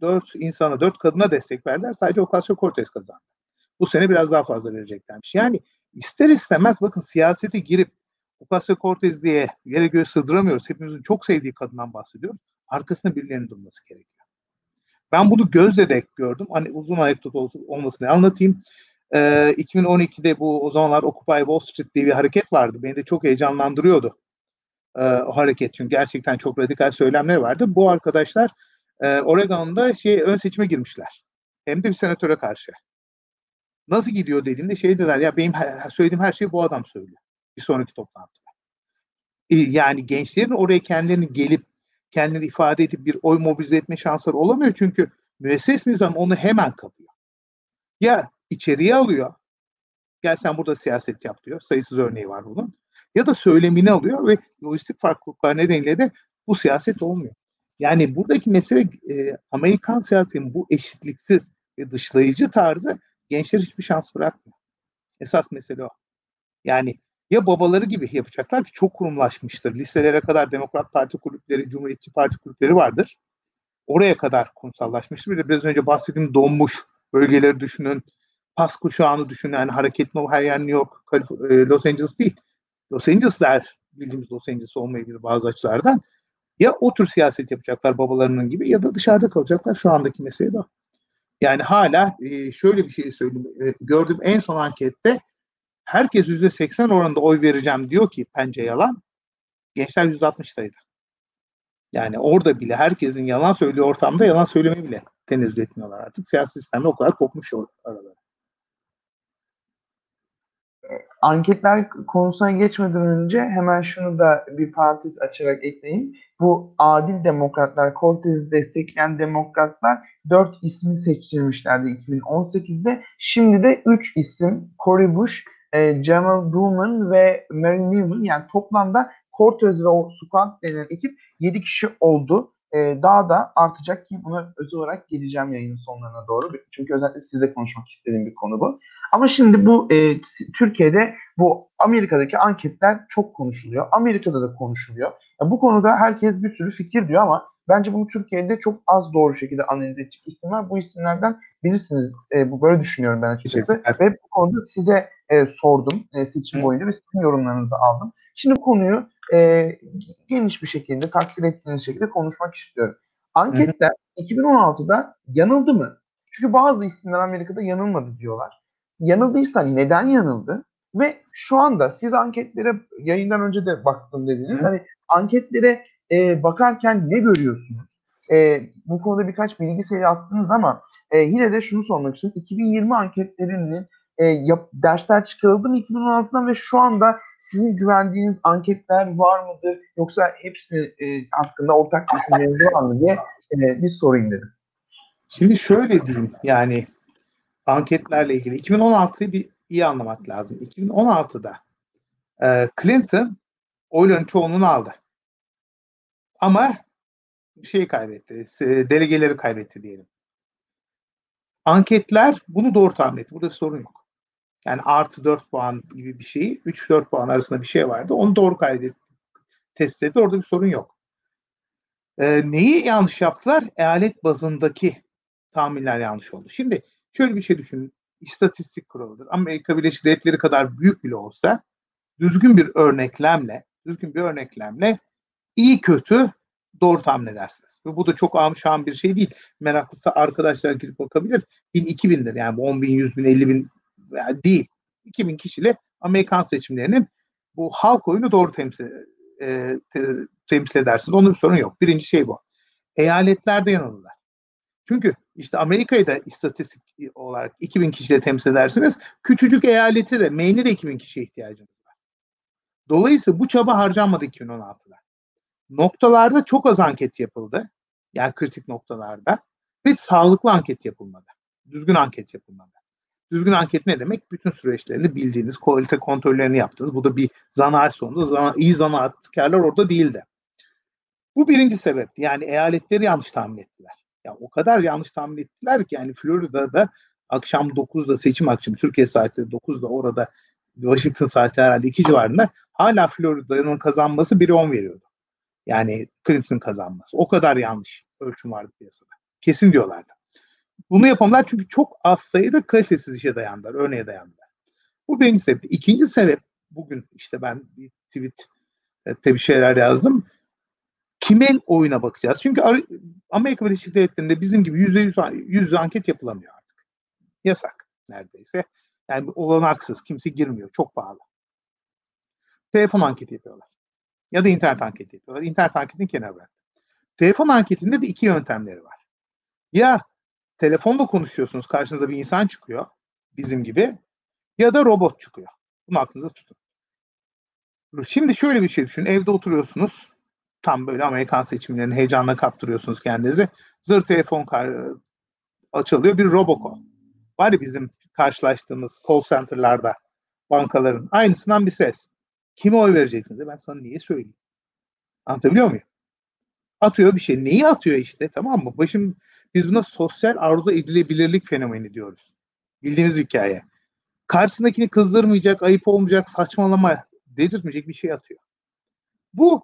dört, insana, dört kadına destek verdiler. Sadece Ocasio-Cortez kazandı. Bu sene biraz daha fazla vereceklermiş. Yani ister istemez bakın siyasete girip Ocasio-Cortez diye yere göğe sığdıramıyoruz. Hepimizin çok sevdiği kadından bahsediyoruz. Arkasında birilerinin durması gerekiyor. Ben bunu gözle de gördüm. Hani uzun anekdot olmasını anlatayım. Ee, 2012'de bu o zamanlar Occupy Wall Street diye bir hareket vardı. Beni de çok heyecanlandırıyordu e, o hareket. Çünkü gerçekten çok radikal söylemler vardı. Bu arkadaşlar e, Oregon'da şey ön seçime girmişler. Hem de bir senatöre karşı. Nasıl gidiyor dediğimde şey dediler ya benim söylediğim her şeyi bu adam söylüyor. Bir sonraki toplantıda. E, yani gençlerin oraya kendilerini gelip kendini ifade edip bir oy mobilize etme şansları olamıyor çünkü müesses nizam onu hemen kapıyor. Ya içeriye alıyor, gel sen burada siyaset yap diyor, sayısız örneği var bunun. Ya da söylemini alıyor ve lojistik farklılıklar nedeniyle de bu siyaset olmuyor. Yani buradaki mesele e, Amerikan siyasetinin bu eşitliksiz ve dışlayıcı tarzı gençler hiçbir şans bırakmıyor. Esas mesele o. Yani ya babaları gibi yapacaklar ki çok kurumlaşmıştır. Liselere kadar Demokrat Parti kulüpleri, Cumhuriyetçi Parti kulüpleri vardır. Oraya kadar kurumsallaşmıştır. Bir de biraz önce bahsettiğim donmuş bölgeleri düşünün. Pas kuşağını düşünün. Yani hareketli her yer New York, e, Los Angeles değil. Los Angeles'ler bildiğimiz Los Angeles olmayabilir bazı açılardan. Ya o tür siyaset yapacaklar babalarının gibi ya da dışarıda kalacaklar. Şu andaki mesele de Yani hala e, şöyle bir şey söyleyeyim. E, gördüğüm en son ankette herkes yüzde seksen oranında oy vereceğim diyor ki pence yalan. Gençler yüzde altmıştaydı. Yani orada bile herkesin yalan söylüyor ortamda yalan söylemeyi bile tenezzül etmiyorlar artık. Siyasi sistemde o kadar kopmuş araları.
Anketler konusuna geçmeden önce hemen şunu da bir parantez açarak ekleyeyim. Bu adil demokratlar, Cortez'i destekleyen demokratlar 4 ismi seçtirmişlerdi 2018'de. Şimdi de 3 isim Cory Bush, e, Jamal Bowman ve Mary Newman yani toplamda Cortez ve o squad denen ekip 7 kişi oldu. E, daha da artacak ki buna özel olarak geleceğim yayının sonlarına doğru. Çünkü özellikle sizle konuşmak istediğim bir konu bu. Ama şimdi bu e, Türkiye'de bu Amerika'daki anketler çok konuşuluyor. Amerika'da da konuşuluyor. Ya bu konuda herkes bir sürü fikir diyor ama bence bunu Türkiye'de çok az doğru şekilde analiz edecek isim var. Bu isimlerden birisiniz. E, bu böyle düşünüyorum ben açıkçası. Ve bu konuda size e, sordum e, seçim boyunca ve sizin yorumlarınızı aldım. Şimdi konuyu e, geniş bir şekilde, takdir ettiğiniz şekilde konuşmak istiyorum. Anketler hı hı. 2016'da yanıldı mı? Çünkü bazı isimler Amerika'da yanılmadı diyorlar. Yanıldıysa neden yanıldı? Ve şu anda siz anketlere yayından önce de baktım dediniz. Hı. Hani anketlere e, bakarken ne görüyorsunuz? E, bu konuda birkaç bilgi seri attınız ama e, yine de şunu sormak istiyorum. 2020 anketlerinin e, yap, dersler çıkarıldı mı 2016'dan ve şu anda sizin güvendiğiniz anketler var mıdır? Yoksa hepsi e, hakkında ortak düşünceleriniz var mı diye e, bir sorayım dedim.
Şimdi şöyle diyeyim yani anketlerle ilgili 2016'yı bir iyi anlamak lazım. 2016'da e, Clinton oyların çoğunluğunu aldı. Ama şey kaybetti, delegeleri kaybetti diyelim. Anketler bunu doğru tahmin etti. Burada bir sorun yok. Yani artı 4 puan gibi bir şeyi 3-4 puan arasında bir şey vardı. Onu doğru kaydetti. Test etti. Orada bir sorun yok. Ee, neyi yanlış yaptılar? Eyalet bazındaki tahminler yanlış oldu. Şimdi şöyle bir şey düşünün. İstatistik kuralıdır. Amerika Birleşik Devletleri kadar büyük bile olsa düzgün bir örneklemle düzgün bir örneklemle iyi kötü doğru tahmin edersiniz. Ve bu da çok amşan bir şey değil. Meraklısı arkadaşlar girip bakabilir. 1000 2000'dir yani bu 10 bin, 100 bin, 50 bin yani değil. 2000 kişiyle Amerikan seçimlerinin bu halk oyunu doğru temsil e, te, temsil edersiniz. Onun bir sorun yok. Birinci şey bu. Eyaletlerde yanılırlar. Çünkü işte Amerika'yı da istatistik olarak 2000 kişiyle temsil edersiniz. Küçücük eyaleti de Maine'e de 2000 kişiye ihtiyacınız var. Dolayısıyla bu çaba harcanmadı 2016'da. Noktalarda çok az anket yapıldı. Yani kritik noktalarda. Ve sağlıklı anket yapılmadı. Düzgün anket yapılmadı. Düzgün anket ne demek? Bütün süreçlerini bildiğiniz, kalite kontrollerini yaptınız. Bu da bir zanaat sonunda. Zana, iyi zanaatkarlar orada değildi. Bu birinci sebep. Yani eyaletleri yanlış tahmin ettiler. Ya o kadar yanlış tahmin ettiler ki yani Florida'da akşam 9'da seçim akşamı Türkiye saati 9'da orada Washington saati herhalde 2 civarında hala Florida'nın kazanması 1'e 10 veriyordu. Yani Clinton kazanması. O kadar yanlış ölçüm vardı piyasada. Kesin diyorlardı. Bunu yapanlar çünkü çok az sayıda kalitesiz işe dayandılar, örneğe dayandılar. Bu birinci sebep. İkinci sebep bugün işte ben bir tweet e, bir şeyler yazdım. Kimin oyuna bakacağız? Çünkü Amerika Birleşik Devletleri'nde bizim gibi yüzde yüz, yüz anket yapılamıyor artık. Yasak neredeyse. Yani olanaksız. Kimse girmiyor. Çok pahalı. Telefon anketi yapıyorlar. Ya da internet anketi yapıyorlar. İnternet anketini kenara bırak. Telefon anketinde de iki yöntemleri var. Ya telefonla konuşuyorsunuz karşınıza bir insan çıkıyor bizim gibi ya da robot çıkıyor. Bunu aklınızda tutun. Şimdi şöyle bir şey düşünün. Evde oturuyorsunuz. Tam böyle Amerikan seçimlerinin heyecanla kaptırıyorsunuz kendinizi. Zır telefon açılıyor. Bir robocall. Var ya bizim karşılaştığımız call center'larda bankaların aynısından bir ses. Kime oy vereceksiniz? Ben sana niye söyleyeyim? Anlatabiliyor muyum? Atıyor bir şey. Neyi atıyor işte tamam mı? Başım biz buna sosyal arzu edilebilirlik fenomeni diyoruz. Bildiğiniz hikaye. Karşısındakini kızdırmayacak, ayıp olmayacak, saçmalama dedirtmeyecek bir şey atıyor. Bu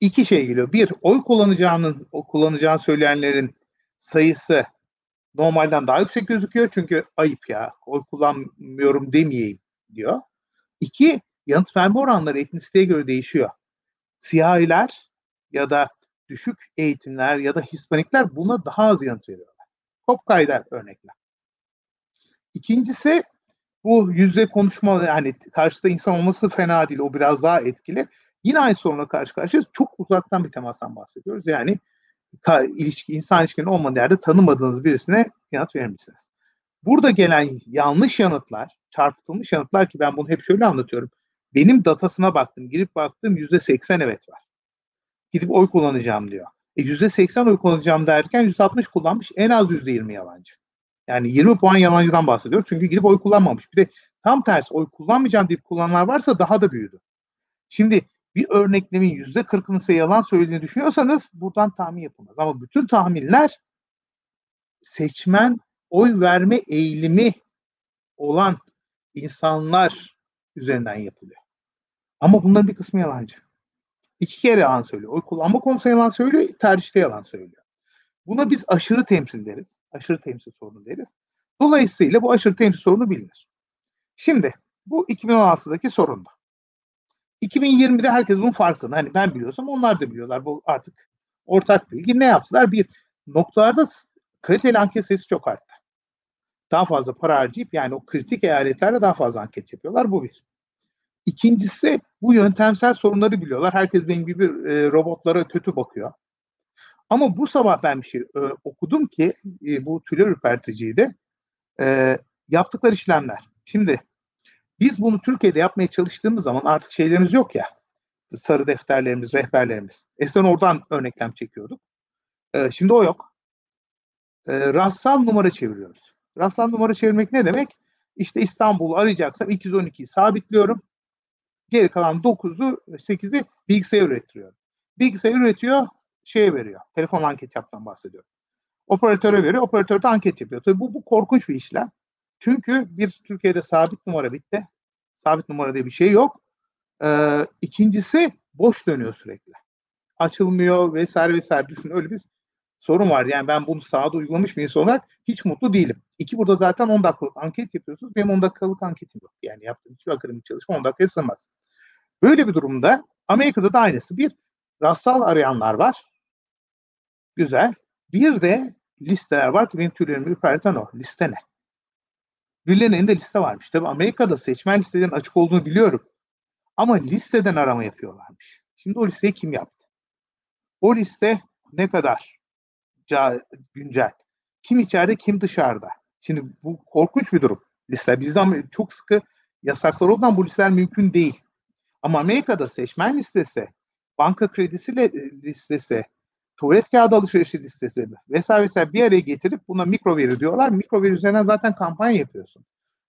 iki şey geliyor. Bir, oy kullanacağının, o kullanacağını söyleyenlerin sayısı normalden daha yüksek gözüküyor. Çünkü ayıp ya, oy kullanmıyorum demeyeyim diyor. İki, yanıt verme oranları etnisiteye göre değişiyor. Siyahiler ya da düşük eğitimler ya da Hispanikler buna daha az yanıt veriyorlar. Kopkay'da örnekler. İkincisi bu yüzde konuşma yani karşıda insan olması fena değil. O biraz daha etkili. Yine aynı sorunla karşı karşıyayız. Çok uzaktan bir temastan bahsediyoruz. Yani ilişki, insan ilişkinin olmadığı yerde tanımadığınız birisine yanıt verir misiniz? Burada gelen yanlış yanıtlar, çarpıtılmış yanıtlar ki ben bunu hep şöyle anlatıyorum. Benim datasına baktım, girip baktım yüzde seksen evet var gidip oy kullanacağım diyor. E %80 oy kullanacağım derken %60 kullanmış en az %20 yalancı. Yani 20 puan yalancıdan bahsediyoruz. Çünkü gidip oy kullanmamış. Bir de tam tersi oy kullanmayacağım deyip kullananlar varsa daha da büyüdü. Şimdi bir örneklemin %40'ını size yalan söylediğini düşünüyorsanız buradan tahmin yapılmaz. Ama bütün tahminler seçmen oy verme eğilimi olan insanlar üzerinden yapılıyor. Ama bunların bir kısmı yalancı. İki kere yalan söylüyor. Oy kullanma konusunda yalan söylüyor, tercihte yalan söylüyor. Buna biz aşırı temsil deriz. Aşırı temsil sorunu deriz. Dolayısıyla bu aşırı temsil sorunu bilinir. Şimdi bu 2016'daki sorundu. 2020'de herkes bunun farkında. Hani ben biliyorsam onlar da biliyorlar. Bu artık ortak bilgi. Ne yaptılar? Bir, noktalarda kaliteli anket sayısı çok arttı. Daha fazla para harcayıp yani o kritik eyaletlerde daha fazla anket yapıyorlar. Bu bir. İkincisi bu yöntemsel sorunları biliyorlar. Herkes benim gibi e, robotlara kötü bakıyor. Ama bu sabah ben bir şey e, okudum ki e, bu tüyler ürperticiydi. E, yaptıkları işlemler. Şimdi biz bunu Türkiye'de yapmaya çalıştığımız zaman artık şeylerimiz yok ya. Sarı defterlerimiz, rehberlerimiz. Eskiden oradan örneklem çekiyorduk. Ee, şimdi o yok. Ee, rastsal numara çeviriyoruz. Rastsal numara çevirmek ne demek? İşte İstanbul'u arayacaksam 212'yi sabitliyorum. Geri kalan 9'u 8'i bilgisayar üretiyorum. Bilgisayar üretiyor, şeye veriyor. Telefon anket yaptan bahsediyorum. Operatöre veriyor, operatör de anket yapıyor. Tabii bu, bu korkunç bir işlem. Çünkü bir Türkiye'de sabit numara bitti. Sabit numara diye bir şey yok. Ee, ikincisi boş dönüyor sürekli. Açılmıyor vesaire vesaire. Düşün öyle bir sorun var. Yani ben bunu sahada uygulamış bir insan olarak hiç mutlu değilim. İki burada zaten 10 dakikalık anket yapıyorsunuz. Benim 10 dakikalık anketim yok. Yani yaptığım hiçbir akademik çalışma 10 dakikaya sığmaz. Böyle bir durumda Amerika'da da aynısı. Bir, rastsal arayanlar var. Güzel. Bir de listeler var ki benim tüylerimi ürperten o. Liste ne? Birilerinin elinde liste varmış. Tabi Amerika'da seçmen listelerin açık olduğunu biliyorum. Ama listeden arama yapıyorlarmış. Şimdi o listeyi kim yaptı? O liste ne kadar güncel? Kim içeride, kim dışarıda? Şimdi bu korkunç bir durum. Listeler bizden çok sıkı yasaklar olduğundan bu listeler mümkün değil. Ama Amerika'da seçmen listesi, banka kredisi listesi, tuvalet kağıdı alışverişi listesi vesaire vesaire bir araya getirip buna mikro veri diyorlar. Mikro veri üzerinden zaten kampanya yapıyorsun.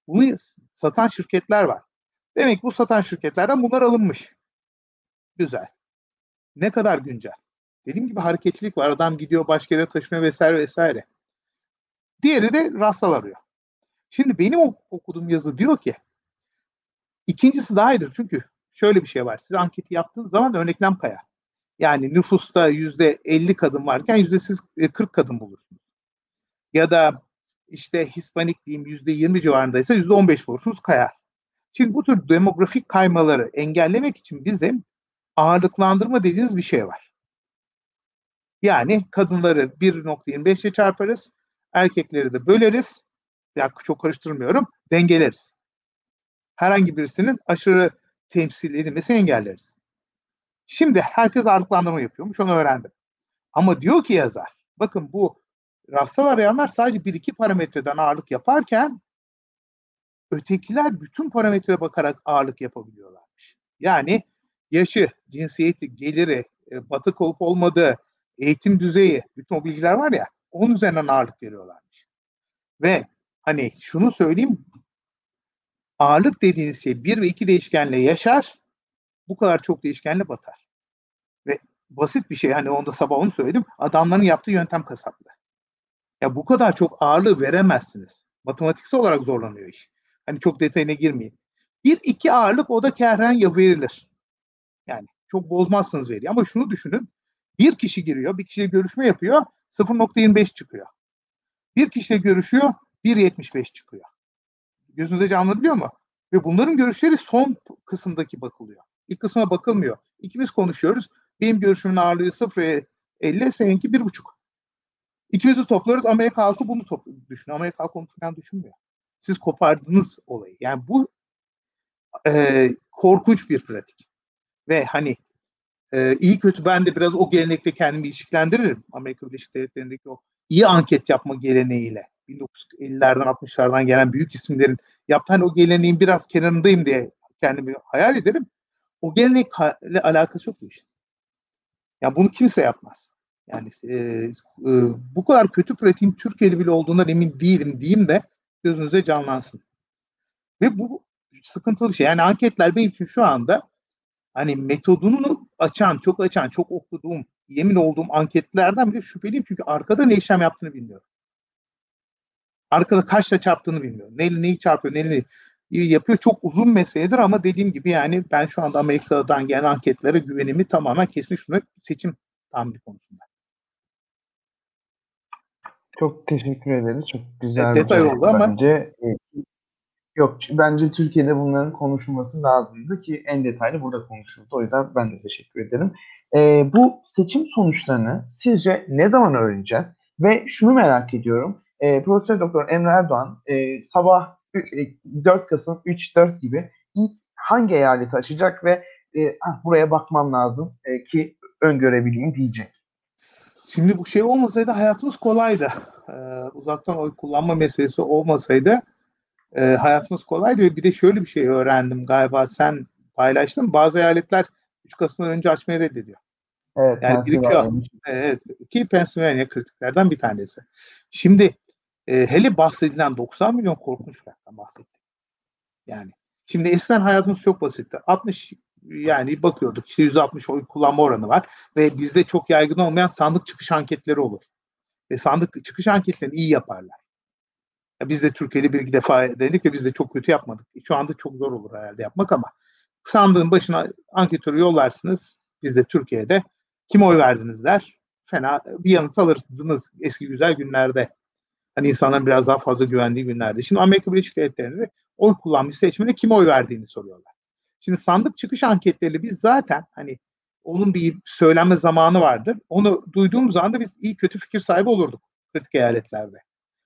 Bunu satan şirketler var. Demek bu satan şirketlerden bunlar alınmış. Güzel. Ne kadar güncel? Dediğim gibi hareketlilik var. Adam gidiyor başka yere taşınıyor vesaire vesaire. Diğeri de rastsal arıyor. Şimdi benim okuduğum yazı diyor ki ikincisi daha iyidir çünkü şöyle bir şey var. Siz anketi yaptığınız zaman örneklem kayar. Yani nüfusta yüzde 50 kadın varken yüzde siz 40 e, kadın bulursunuz. Ya da işte Hispanik diyeyim yüzde 20 civarındaysa yüzde 15 bulursunuz kayar. Şimdi bu tür demografik kaymaları engellemek için bizim ağırlıklandırma dediğiniz bir şey var. Yani kadınları 1.25'e çarparız, erkekleri de böleriz. Ya çok karıştırmıyorum, dengeleriz. Herhangi birisinin aşırı temsil edilmesini engelleriz. Şimdi herkes ağırlıklandırma yapıyormuş onu öğrendim. Ama diyor ki yazar bakın bu rastsal arayanlar sadece bir iki parametreden ağırlık yaparken ötekiler bütün parametreye bakarak ağırlık yapabiliyorlarmış. Yani yaşı, cinsiyeti, geliri, e, batık olup olmadığı, eğitim düzeyi, bütün o bilgiler var ya onun üzerinden ağırlık veriyorlarmış. Ve hani şunu söyleyeyim ağırlık dediğiniz şey bir ve iki değişkenle yaşar bu kadar çok değişkenle batar. Ve basit bir şey hani onda sabah onu söyledim. Adamların yaptığı yöntem kasaplı. Ya bu kadar çok ağırlığı veremezsiniz. Matematiksel olarak zorlanıyor iş. Hani çok detayına girmeyeyim. Bir iki ağırlık o da kerren ya verilir. Yani çok bozmazsınız veriyi. Ama şunu düşünün. Bir kişi giriyor, bir kişiyle görüşme yapıyor, 0.25 çıkıyor. Bir kişiyle görüşüyor, 1.75 çıkıyor. Gözünüzde canlanabiliyor mu? Ve bunların görüşleri son kısımdaki bakılıyor. İlk kısma bakılmıyor. İkimiz konuşuyoruz. Benim görüşümün ağırlığı 0.50, seninki 1.5. İkimizi topluyoruz. Amerika halkı bunu düşünüyor. Amerika halkı onu falan düşünmüyor. Siz kopardınız olayı. Yani bu e, korkunç bir pratik. Ve hani e, iyi kötü ben de biraz o gelenekle kendimi ilişkilendiririm. Amerika Birleşik Devletleri'ndeki o iyi anket yapma geleneğiyle. 1950'lerden 60'lardan gelen büyük isimlerin yaptığı hani o geleneğin biraz kenarındayım diye kendimi hayal ederim. O gelenekle alakası yok bu işin. Ya bunu kimse yapmaz. Yani e, e, bu kadar kötü pratiğin Türkiye'de bile olduğundan emin değilim diyeyim de gözünüze canlansın. Ve bu sıkıntılı bir şey. Yani anketler benim için şu anda hani metodunu açan, çok açan, çok okuduğum, yemin olduğum anketlerden bile şüpheliyim. Çünkü arkada ne işlem yaptığını bilmiyorum. Arkada kaçla çarptığını bilmiyorum. Neyle neyi çarpıyor, neyle yapıyor. Çok uzun meseledir ama dediğim gibi yani ben şu anda Amerika'dan gelen anketlere güvenimi tamamen kesmiş durumda seçim tahmini konusunda.
Çok teşekkür ederiz. Çok güzel
detay oldu ama
bence. Yok bence Türkiye'de bunların konuşulması lazımdı ki en detaylı burada konuşuldu. O yüzden ben de teşekkür ederim. Ee, bu seçim sonuçlarını sizce ne zaman öğreneceğiz? Ve şunu merak ediyorum. Ee, Profesör Doktor Emre Erdoğan e, sabah 4 e, Kasım 3-4 gibi ilk hangi eyaleti açacak ve e, ah, buraya bakmam lazım e, ki öngörebileyim diyecek.
Şimdi bu şey olmasaydı hayatımız kolaydı. Ee, uzaktan oy kullanma meselesi olmasaydı e, hayatımız kolaydı ve bir de şöyle bir şey öğrendim galiba sen paylaştın. Bazı eyaletler 3 Kasım'dan önce açmayı reddediyor.
Evet,
Yani birikiyor. Evet, ki Pennsylvania kritiklerden bir tanesi. Şimdi e, hele bahsedilen 90 milyon korkunç rakamdan bahsettik. Yani şimdi eskiden hayatımız çok basitti. 60 yani bakıyorduk işte 160 oy kullanma oranı var ve bizde çok yaygın olmayan sandık çıkış anketleri olur. Ve sandık çıkış anketlerini iyi yaparlar. Ya biz de Türkiye'de bir defa denedik ve biz de çok kötü yapmadık. Şu anda çok zor olur herhalde yapmak ama sandığın başına anketörü yollarsınız. Biz de Türkiye'de kim oy verdiniz der. Fena bir yanıt alırsınız eski güzel günlerde. Hani insanların biraz daha fazla güvendiği günlerde. Şimdi Amerika Birleşik Devletleri'nde oy kullanmış seçmene kim oy verdiğini soruyorlar. Şimdi sandık çıkış anketleri biz zaten hani onun bir söylenme zamanı vardır. Onu duyduğumuz anda biz iyi kötü fikir sahibi olurduk kritik eyaletlerde.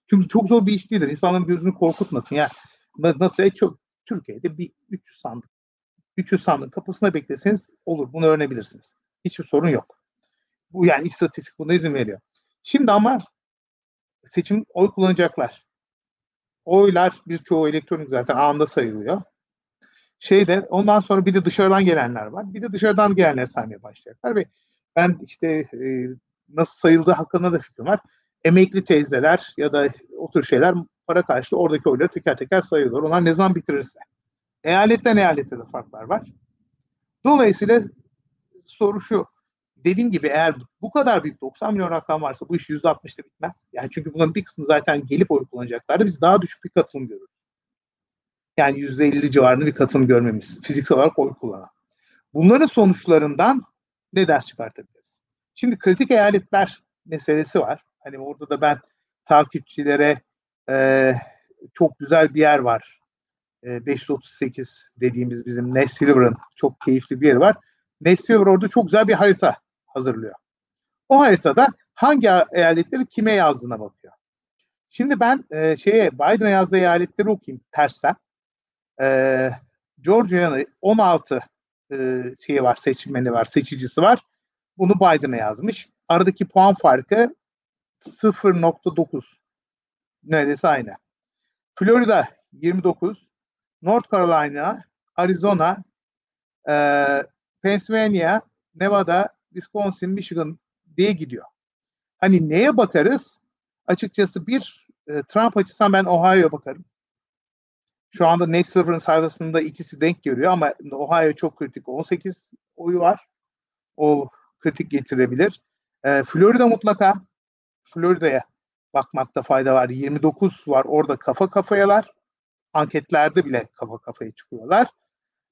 Çünkü çok zor bir iş değildir. İnsanların gözünü korkutmasın. Ya nasıl çok Türkiye'de bir 300 sandık 300 sandık kapısına bekleseniz olur. Bunu öğrenebilirsiniz. Hiçbir sorun yok. Bu yani istatistik buna izin veriyor. Şimdi ama seçim oy kullanacaklar. Oylar biz çoğu elektronik zaten anında sayılıyor. Şeyde ondan sonra bir de dışarıdan gelenler var. Bir de dışarıdan gelenler saymaya başlayacaklar ve ben işte e, nasıl sayıldığı hakkında da fikrim var. Emekli teyzeler ya da o tür şeyler para karşılığı oradaki oyları teker teker sayılıyor. Onlar ne zaman bitirirse. Eyaletten eyalete de farklar var. Dolayısıyla soru şu. Dediğim gibi eğer bu kadar büyük 90 milyon rakam varsa bu iş %60'da bitmez. Yani çünkü bunların bir kısmı zaten gelip oy kullanacaklardı. Biz daha düşük bir katılım görürüz. Yani %50 civarında bir katılım görmemiz. Fiziksel olarak oy kullanan. Bunların sonuçlarından ne ders çıkartabiliriz? Şimdi kritik eyaletler meselesi var. Hani orada da ben takipçilere e, çok güzel bir yer var. E, 538 dediğimiz bizim Nest Silver'ın çok keyifli bir yeri var. Nest Silver orada çok güzel bir harita hazırlıyor. O haritada hangi eyaletleri kime yazdığına bakıyor. Şimdi ben e, şeye Biden'a yazdığı eyaletleri okuyayım tersten. E, Georgia'nın 16 e, şeyi var, seçmeni var, seçicisi var. Bunu Biden'a yazmış. Aradaki puan farkı 0.9. Neredeyse aynı. Florida 29, North Carolina, Arizona, e, Pennsylvania, Nevada, Wisconsin, Michigan diye gidiyor. Hani neye bakarız? Açıkçası bir e, Trump açısından ben Ohio'ya bakarım. Şu anda Nate Silver'ın sayfasında ikisi denk görüyor ama Ohio çok kritik. 18 oyu var. O kritik getirebilir. E, Florida mutlaka. Florida'ya bakmakta fayda var. 29 var. Orada kafa kafayalar. Anketlerde bile kafa kafaya çıkıyorlar.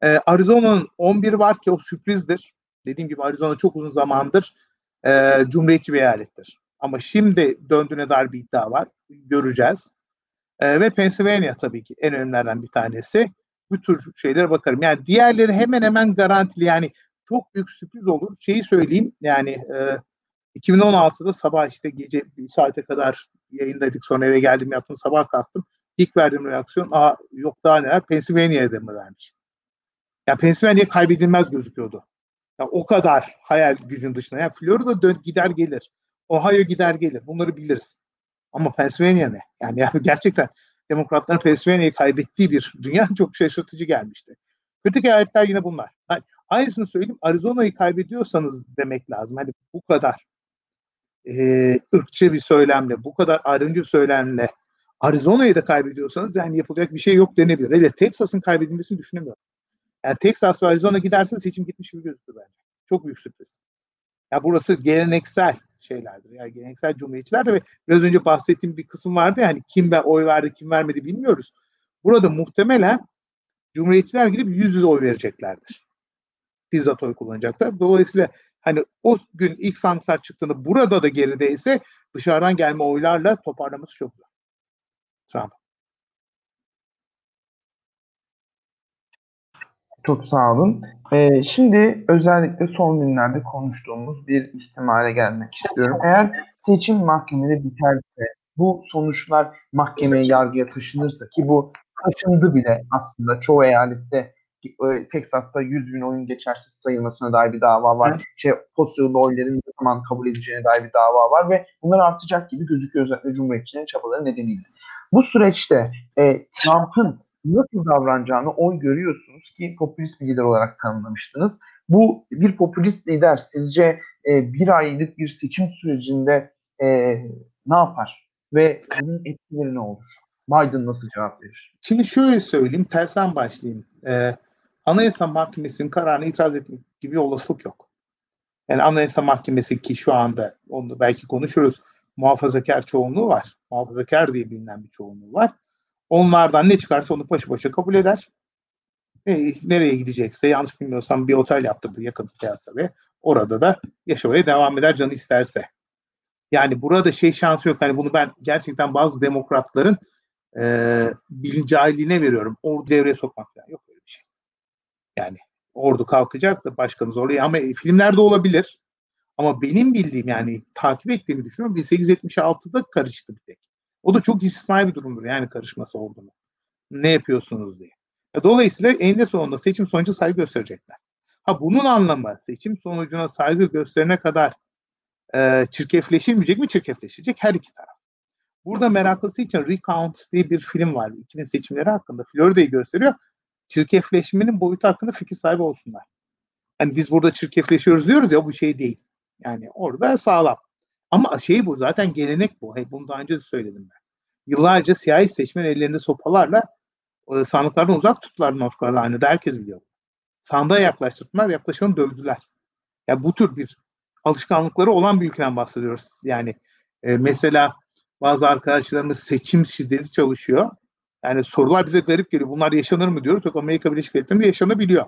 Ee, Arizona'nın 11 var ki o sürprizdir. Dediğim gibi Arizona çok uzun zamandır e, cumhuriyetçi bir eyalettir. Ama şimdi döndüğüne dair bir iddia var. Göreceğiz. E, ve Pennsylvania tabii ki en önemlilerden bir tanesi. Bu tür şeylere bakarım. Yani diğerleri hemen hemen garantili. Yani çok büyük sürpriz olur. Şeyi söyleyeyim yani e, 2016'da sabah işte gece bir saate kadar yayındaydık. Sonra eve geldim yaptım. Sabah kalktım. İlk verdiğim reaksiyon aa yok daha neler Pennsylvania'ya mı vermiş? Yani Pennsylvania kaybedilmez gözüküyordu. Yani o kadar hayal gücün dışında. Yani Florida dön gider gelir. Ohio gider gelir. Bunları biliriz. Ama Pennsylvania ne? Yani, yani gerçekten demokratların Pennsylvania'yı kaybettiği bir dünya çok şaşırtıcı gelmişti. Kritik eyaletler yine bunlar. Yani aynısını söyleyeyim. Arizona'yı kaybediyorsanız demek lazım. Hani bu kadar e, ırkçı bir söylemle, bu kadar ayrımcı bir söylemle Arizona'yı da kaybediyorsanız yani yapılacak bir şey yok denebilir. Hele Texas'ın kaybedilmesini düşünemiyorum. Yani Texas ve Arizona giderse seçim gitmiş gibi gözüküyor bence. Çok büyük sürpriz. Ya burası geleneksel şeylerdir. Yani geleneksel cumhuriyetçiler ve biraz önce bahsettiğim bir kısım vardı yani kim ben oy verdi kim vermedi bilmiyoruz. Burada muhtemelen cumhuriyetçiler gidip yüz yüze oy vereceklerdir. Bizzat oy kullanacaklar. Dolayısıyla hani o gün ilk sandıklar çıktığında burada da gerideyse dışarıdan gelme oylarla toparlaması çok zor. Trump.
Çok sağ olun. Ee, şimdi özellikle son günlerde konuştuğumuz bir ihtimale gelmek istiyorum. Eğer seçim mahkemede biterse, bu sonuçlar mahkemeye, yargıya taşınırsa ki bu taşındı bile aslında çoğu eyalette e, Teksas'ta 100 bin oyun geçersiz sayılmasına dair bir dava var. Evet. Şey, postal oyların ne zaman kabul edeceğine dair bir dava var ve bunlar artacak gibi gözüküyor özellikle Cumhuriyetçilerin çabaları nedeniyle. Bu süreçte e, Trump'ın nasıl davranacağını oy görüyorsunuz ki popülist bir lider olarak tanımlamıştınız. Bu bir popülist lider sizce e, bir aylık bir seçim sürecinde e, ne yapar ve bunun etkileri ne olur? Biden nasıl cevap verir?
Şimdi şöyle söyleyeyim, tersen başlayayım. Ee, Anayasa Mahkemesi'nin kararına itiraz etmek gibi olasılık yok. Yani Anayasa Mahkemesi ki şu anda onu belki konuşuruz muhafazakar çoğunluğu var. Muhafazakar diye bilinen bir çoğunluğu var. Onlardan ne çıkarsa onu paşa paşa kabul eder. E, nereye gidecekse yanlış bilmiyorsam bir otel yaptırdı yakın ve orada da yaşamaya devam eder canı isterse. Yani burada şey şansı yok. Hani bunu ben gerçekten bazı demokratların e, bilincahiliğine veriyorum. Ordu devreye sokmak falan yok öyle bir şey. Yani ordu kalkacak da başkanı zorluyor. Ama filmlerde olabilir. Ama benim bildiğim yani takip ettiğimi düşünüyorum 1876'da karıştı bir tek. O da çok istisnai bir durumdur yani karışması ordunun. Ne yapıyorsunuz diye. Dolayısıyla eninde sonunda seçim sonucu saygı gösterecekler. Ha bunun anlamı seçim sonucuna saygı gösterene kadar e, çirkefleşilmeyecek mi? Çirkefleşecek her iki taraf. Burada meraklısı için Recount diye bir film var. 2000 seçimleri hakkında. Florida'yı gösteriyor. Çirkefleşmenin boyutu hakkında fikir sahibi olsunlar. Hani biz burada çirkefleşiyoruz diyoruz ya bu şey değil. Yani orada sağlam. Ama şey bu zaten gelenek bu. Hey, bunu daha önce de söyledim ben. Yıllarca siyahi seçmen ellerinde sopalarla e, sandıklardan uzak tuttular North Carolina'da. Herkes biliyor. Sandığa yaklaştırdılar. Yaklaşanı dövdüler. Ya yani bu tür bir alışkanlıkları olan bir ülkeden bahsediyoruz. Yani e, mesela bazı arkadaşlarımız seçim şiddeti çalışıyor. Yani sorular bize garip geliyor. Bunlar yaşanır mı diyoruz. Yok Amerika Birleşik Devletleri'nde yaşanabiliyor.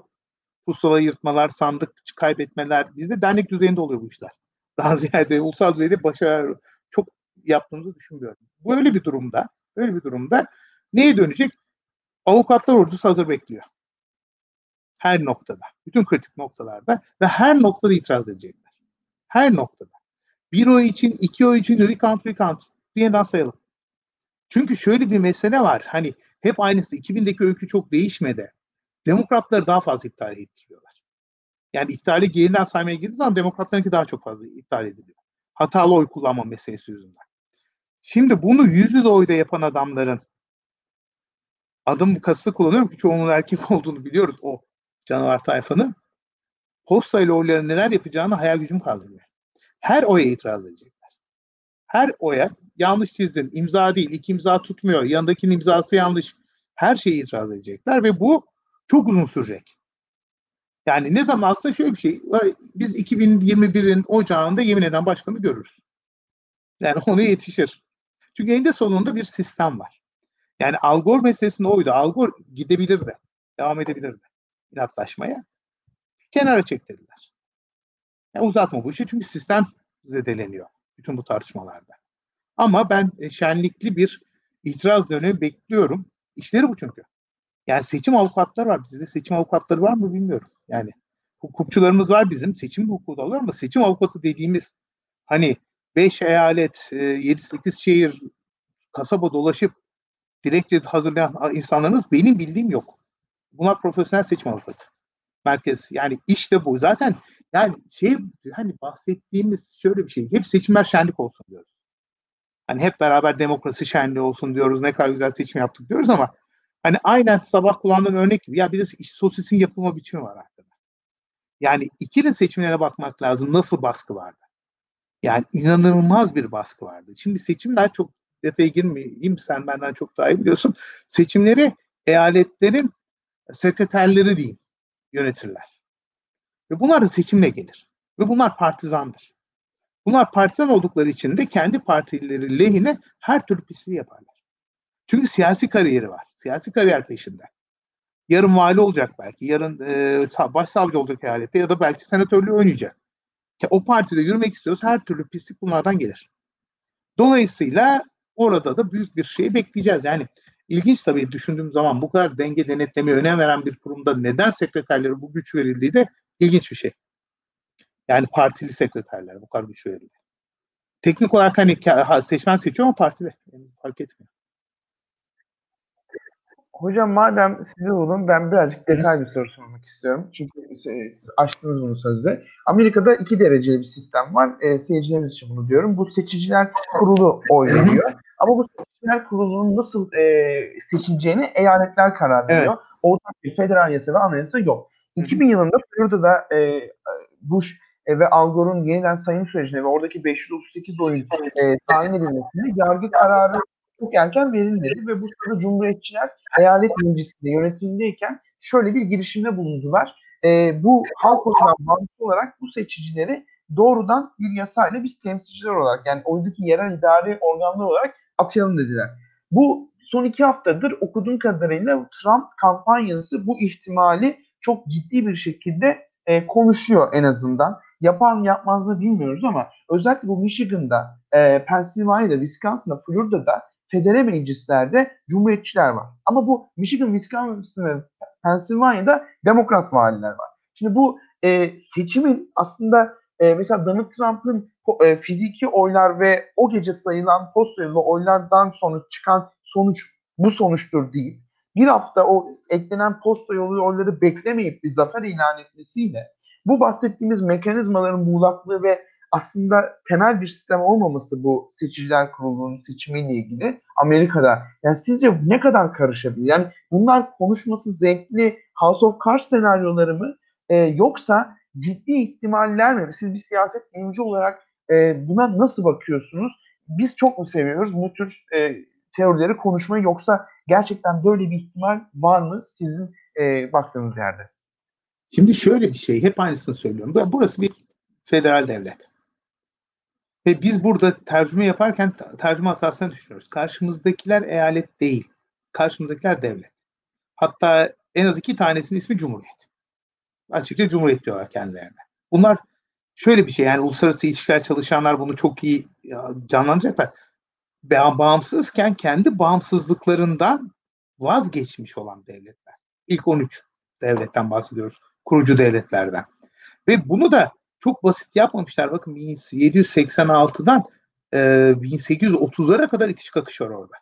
Pusula yırtmalar, sandık kaybetmeler. Bizde dernek düzeyinde oluyor bu işler. Daha ziyade ulusal düzeyde başarı çok yaptığımızı düşünmüyorum. Bu öyle bir durumda, öyle bir durumda neye dönecek? Avukatlar ordusu hazır bekliyor. Her noktada. Bütün kritik noktalarda ve her noktada itiraz edecekler. Her noktada. Bir oy için, iki oy için recount, recount yeniden sayalım. Çünkü şöyle bir mesele var. Hani hep aynısı. 2000'deki öykü çok değişmedi. Demokratları daha fazla iptal ettiriyorlar. Yani iptali yeniden saymaya girdiği zaman demokratlarınki daha çok fazla iptal ediliyor. Hatalı oy kullanma meselesi yüzünden. Şimdi bunu yüz yüze oyda yapan adamların adım kasıtlı kullanıyorum ki çoğunun erkek olduğunu biliyoruz o canavar tayfanın. Postayla oyların neler yapacağını hayal gücüm kaldırıyor. Her oya itiraz edecekler. Her oya yanlış çizdin, imza değil, iki imza tutmuyor, yanındakinin imzası yanlış. Her şeyi itiraz edecekler ve bu çok uzun sürecek. Yani ne zaman aslında şöyle bir şey, biz 2021'in ocağında yemin eden başkanı görürüz. Yani onu yetişir. Çünkü eninde sonunda bir sistem var. Yani Algor meselesinde oydu. Algor gidebilirdi. Devam edebilirdi inatlaşmaya. Kenara çek. Yani uzatma bu işi çünkü sistem zedeleniyor bütün bu tartışmalarda. Ama ben e, şenlikli bir itiraz dönemi bekliyorum. İşleri bu çünkü. Yani seçim avukatları var. Bizde seçim avukatları var mı bilmiyorum. Yani hukukçularımız var bizim. Seçim hukuku da alır ama seçim avukatı dediğimiz hani 5 eyalet, 7-8 e, şehir kasaba dolaşıp dilekçe hazırlayan insanlarımız benim bildiğim yok. Bunlar profesyonel seçim avukatı. Merkez yani işte bu. Zaten yani şey hani bahsettiğimiz şöyle bir şey. Hep seçimler şenlik olsun diyoruz. Hani hep beraber demokrasi şenliği olsun diyoruz. Ne kadar güzel seçim yaptık diyoruz ama hani aynen sabah kullandığım örnek gibi ya bir de sosisin yapılma biçimi var arkada. Yani ikili seçimlere bakmak lazım. Nasıl baskı vardı? Yani inanılmaz bir baskı vardı. Şimdi seçimler çok detaya girmeyeyim. Sen benden çok daha iyi biliyorsun. Seçimleri eyaletlerin sekreterleri diyeyim yönetirler. Ve bunlar da seçimle gelir. Ve bunlar partizandır. Bunlar partizan oldukları için de kendi partileri lehine her türlü pisliği yaparlar. Çünkü siyasi kariyeri var. Siyasi kariyer peşinde. Yarın vali olacak belki. Yarın e, başsavcı olacak eyalette ya da belki senatörlüğü oynayacak. O partide yürümek istiyorsa her türlü pislik bunlardan gelir. Dolayısıyla orada da büyük bir şey bekleyeceğiz. Yani ilginç tabii düşündüğüm zaman bu kadar denge denetlemeye önem veren bir kurumda neden sekreterlere bu güç verildiği de ilginç bir şey. Yani partili sekreterler bu kadar güç verildi. Teknik olarak hani seçmen seçiyor ama partide. Yani fark etmiyor.
Hocam madem sizi buldum ben birazcık detaylı bir soru sormak istiyorum. Çünkü açtınız bunu sözde. Amerika'da iki dereceli bir sistem var. E, seyircilerimiz için bunu diyorum. Bu seçiciler kurulu oy veriyor. Ama bu seçimler kurulunun nasıl e, seçileceğine eyaletler karar veriyor. Evet. Ortak bir federal yasa ve anayasa yok. 2000 yılında Florida'da e, Bush e, ve Al Gore'un yeniden sayım sürecine ve oradaki 538 oyun e, tayin edilmesinde yargı kararı çok erken verilmedi ve bu sırada Cumhuriyetçiler eyalet meclisinde yönetimindeyken şöyle bir girişimde bulundular. E, bu halk oyundan bağımsız olarak bu seçicileri doğrudan bir yasayla biz temsilciler olarak yani oydaki yerel idari organlar olarak atayalım dediler. Bu son iki haftadır okuduğum kadarıyla Trump kampanyası bu ihtimali çok ciddi bir şekilde e, konuşuyor en azından. Yapar mı yapmaz mı bilmiyoruz ama özellikle bu Michigan'da, e, Pennsylvania'da, Wisconsin'da, Florida'da federe meclislerde cumhuriyetçiler var. Ama bu Michigan, Wisconsin ve Pennsylvania'da demokrat valiler var. Şimdi bu e, seçimin aslında e, mesela Donald Trump'ın e, fiziki oylar ve o gece sayılan posta oylardan sonra çıkan sonuç bu sonuçtur değil. Bir hafta o eklenen posta yolu oyları beklemeyip bir zafer ilan etmesiyle bu bahsettiğimiz mekanizmaların muğlaklığı ve aslında temel bir sistem olmaması bu seçiciler kurulunun seçimiyle ilgili Amerika'da. Yani sizce ne kadar karışabilir? Yani bunlar konuşması zevkli House of Cards senaryoları mı? Ee, yoksa ciddi ihtimaller mi? Siz bir siyaset bilimci olarak e, buna nasıl bakıyorsunuz? Biz çok mu seviyoruz bu tür e, teorileri konuşmayı yoksa gerçekten böyle bir ihtimal var mı sizin e, baktığınız yerde?
Şimdi şöyle bir şey, hep aynısını söylüyorum. Burası bir federal devlet. Ve biz burada tercüme yaparken tercüme hatasına düşünüyoruz. Karşımızdakiler eyalet değil. Karşımızdakiler devlet. Hatta en az iki tanesinin ismi Cumhuriyet. Açıkça Cumhuriyet diyorlar kendilerine. Bunlar şöyle bir şey yani uluslararası ilişkiler çalışanlar bunu çok iyi canlanacaklar. Bağımsızken kendi bağımsızlıklarından vazgeçmiş olan devletler. İlk 13 devletten bahsediyoruz. Kurucu devletlerden. Ve bunu da çok basit yapmamışlar. Bakın 1786'dan e, 1830'lara kadar itiş kakış var orada.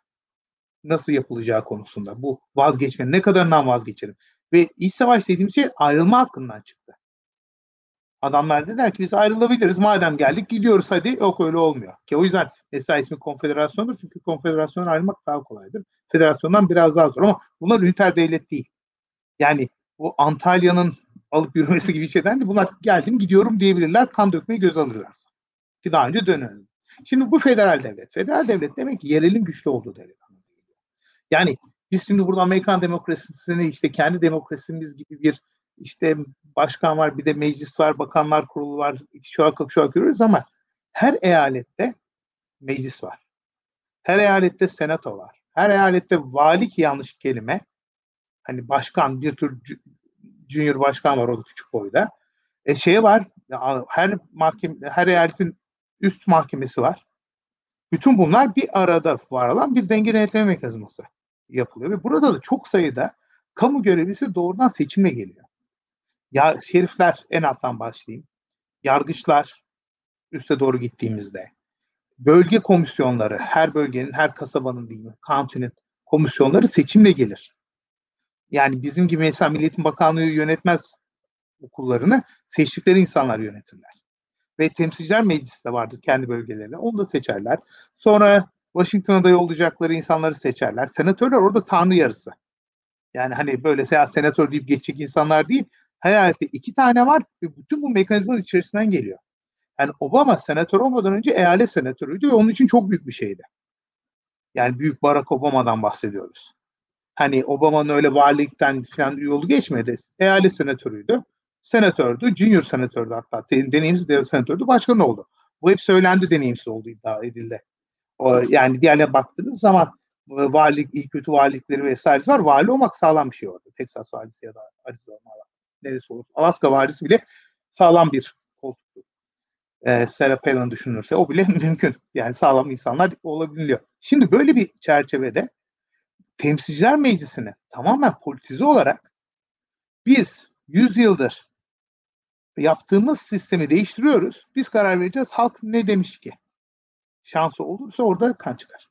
Nasıl yapılacağı konusunda. Bu vazgeçme ne kadarından vazgeçelim. Ve iç savaş dediğimiz şey ayrılma hakkından çıktı. Adamlar dediler ki biz ayrılabiliriz. Madem geldik gidiyoruz hadi. Yok öyle olmuyor. Ki o yüzden mesela ismi konfederasyondur. Çünkü konfederasyondan ayrılmak daha kolaydır. Federasyondan biraz daha zor ama bunlar üniter devlet değil. Yani bu Antalya'nın alıp yürümesi gibi şeyden de bunlar geldim gidiyorum diyebilirler. Kan dökmeyi göz alırlar. Ki daha önce dönelim. Şimdi bu federal devlet. Federal devlet demek ki yerelin güçlü olduğu devlet. Yani biz şimdi burada Amerikan demokrasisini işte kendi demokrasimiz gibi bir işte başkan var, bir de meclis var, bakanlar kurulu var, şu şu an görüyoruz ama her eyalette meclis var. Her eyalette senato var. Her eyalette vali ki yanlış kelime. Hani başkan bir tür junior başkan var o da küçük boyda. E şey var her mahkeme her eyaletin üst mahkemesi var. Bütün bunlar bir arada var olan bir denge denetleme mekanizması yapılıyor ve burada da çok sayıda kamu görevlisi doğrudan seçimle geliyor. Ya şerifler en alttan başlayayım. Yargıçlar üste doğru gittiğimizde bölge komisyonları her bölgenin her kasabanın değil mi county'nin komisyonları seçimle gelir. Yani bizim gibi mesela Milliyetin Bakanlığı yönetmez okullarını seçtikleri insanlar yönetirler. Ve temsilciler meclisi de vardır kendi bölgelerinde. Onu da seçerler. Sonra Washington'a da yollayacakları insanları seçerler. Senatörler orada tanrı yarısı. Yani hani böyle seyahat senatör deyip geçecek insanlar değil. Herhalde iki tane var ve bütün bu mekanizmanın içerisinden geliyor. Yani Obama senatör olmadan önce eyalet senatörüydü ve onun için çok büyük bir şeydi. Yani büyük Barack Obama'dan bahsediyoruz. Hani Obama'nın öyle valilikten falan yolu geçmedi. Eyalet senatörüydü. Senatördü, junior senatördü hatta. Deneyimsiz de senatördü, başkan oldu. Bu hep söylendi deneyimsiz oldu iddia edildi. Yani diğerlerine baktığınız zaman e, valilik, iyi kötü valilikleri vesairesi var. Vali olmak sağlam bir şey orada. Texas valisi ya da Arizona neresi olur. Alaska valisi bile sağlam bir koltuktu. Ee, Sarah Palin düşünülürse o bile mümkün. Yani sağlam insanlar olabiliyor. Şimdi böyle bir çerçevede Temsilciler Meclisi'ni tamamen politize olarak biz 100 yıldır yaptığımız sistemi değiştiriyoruz. Biz karar vereceğiz. Halk ne demiş ki? Şansı olursa orada kan çıkar.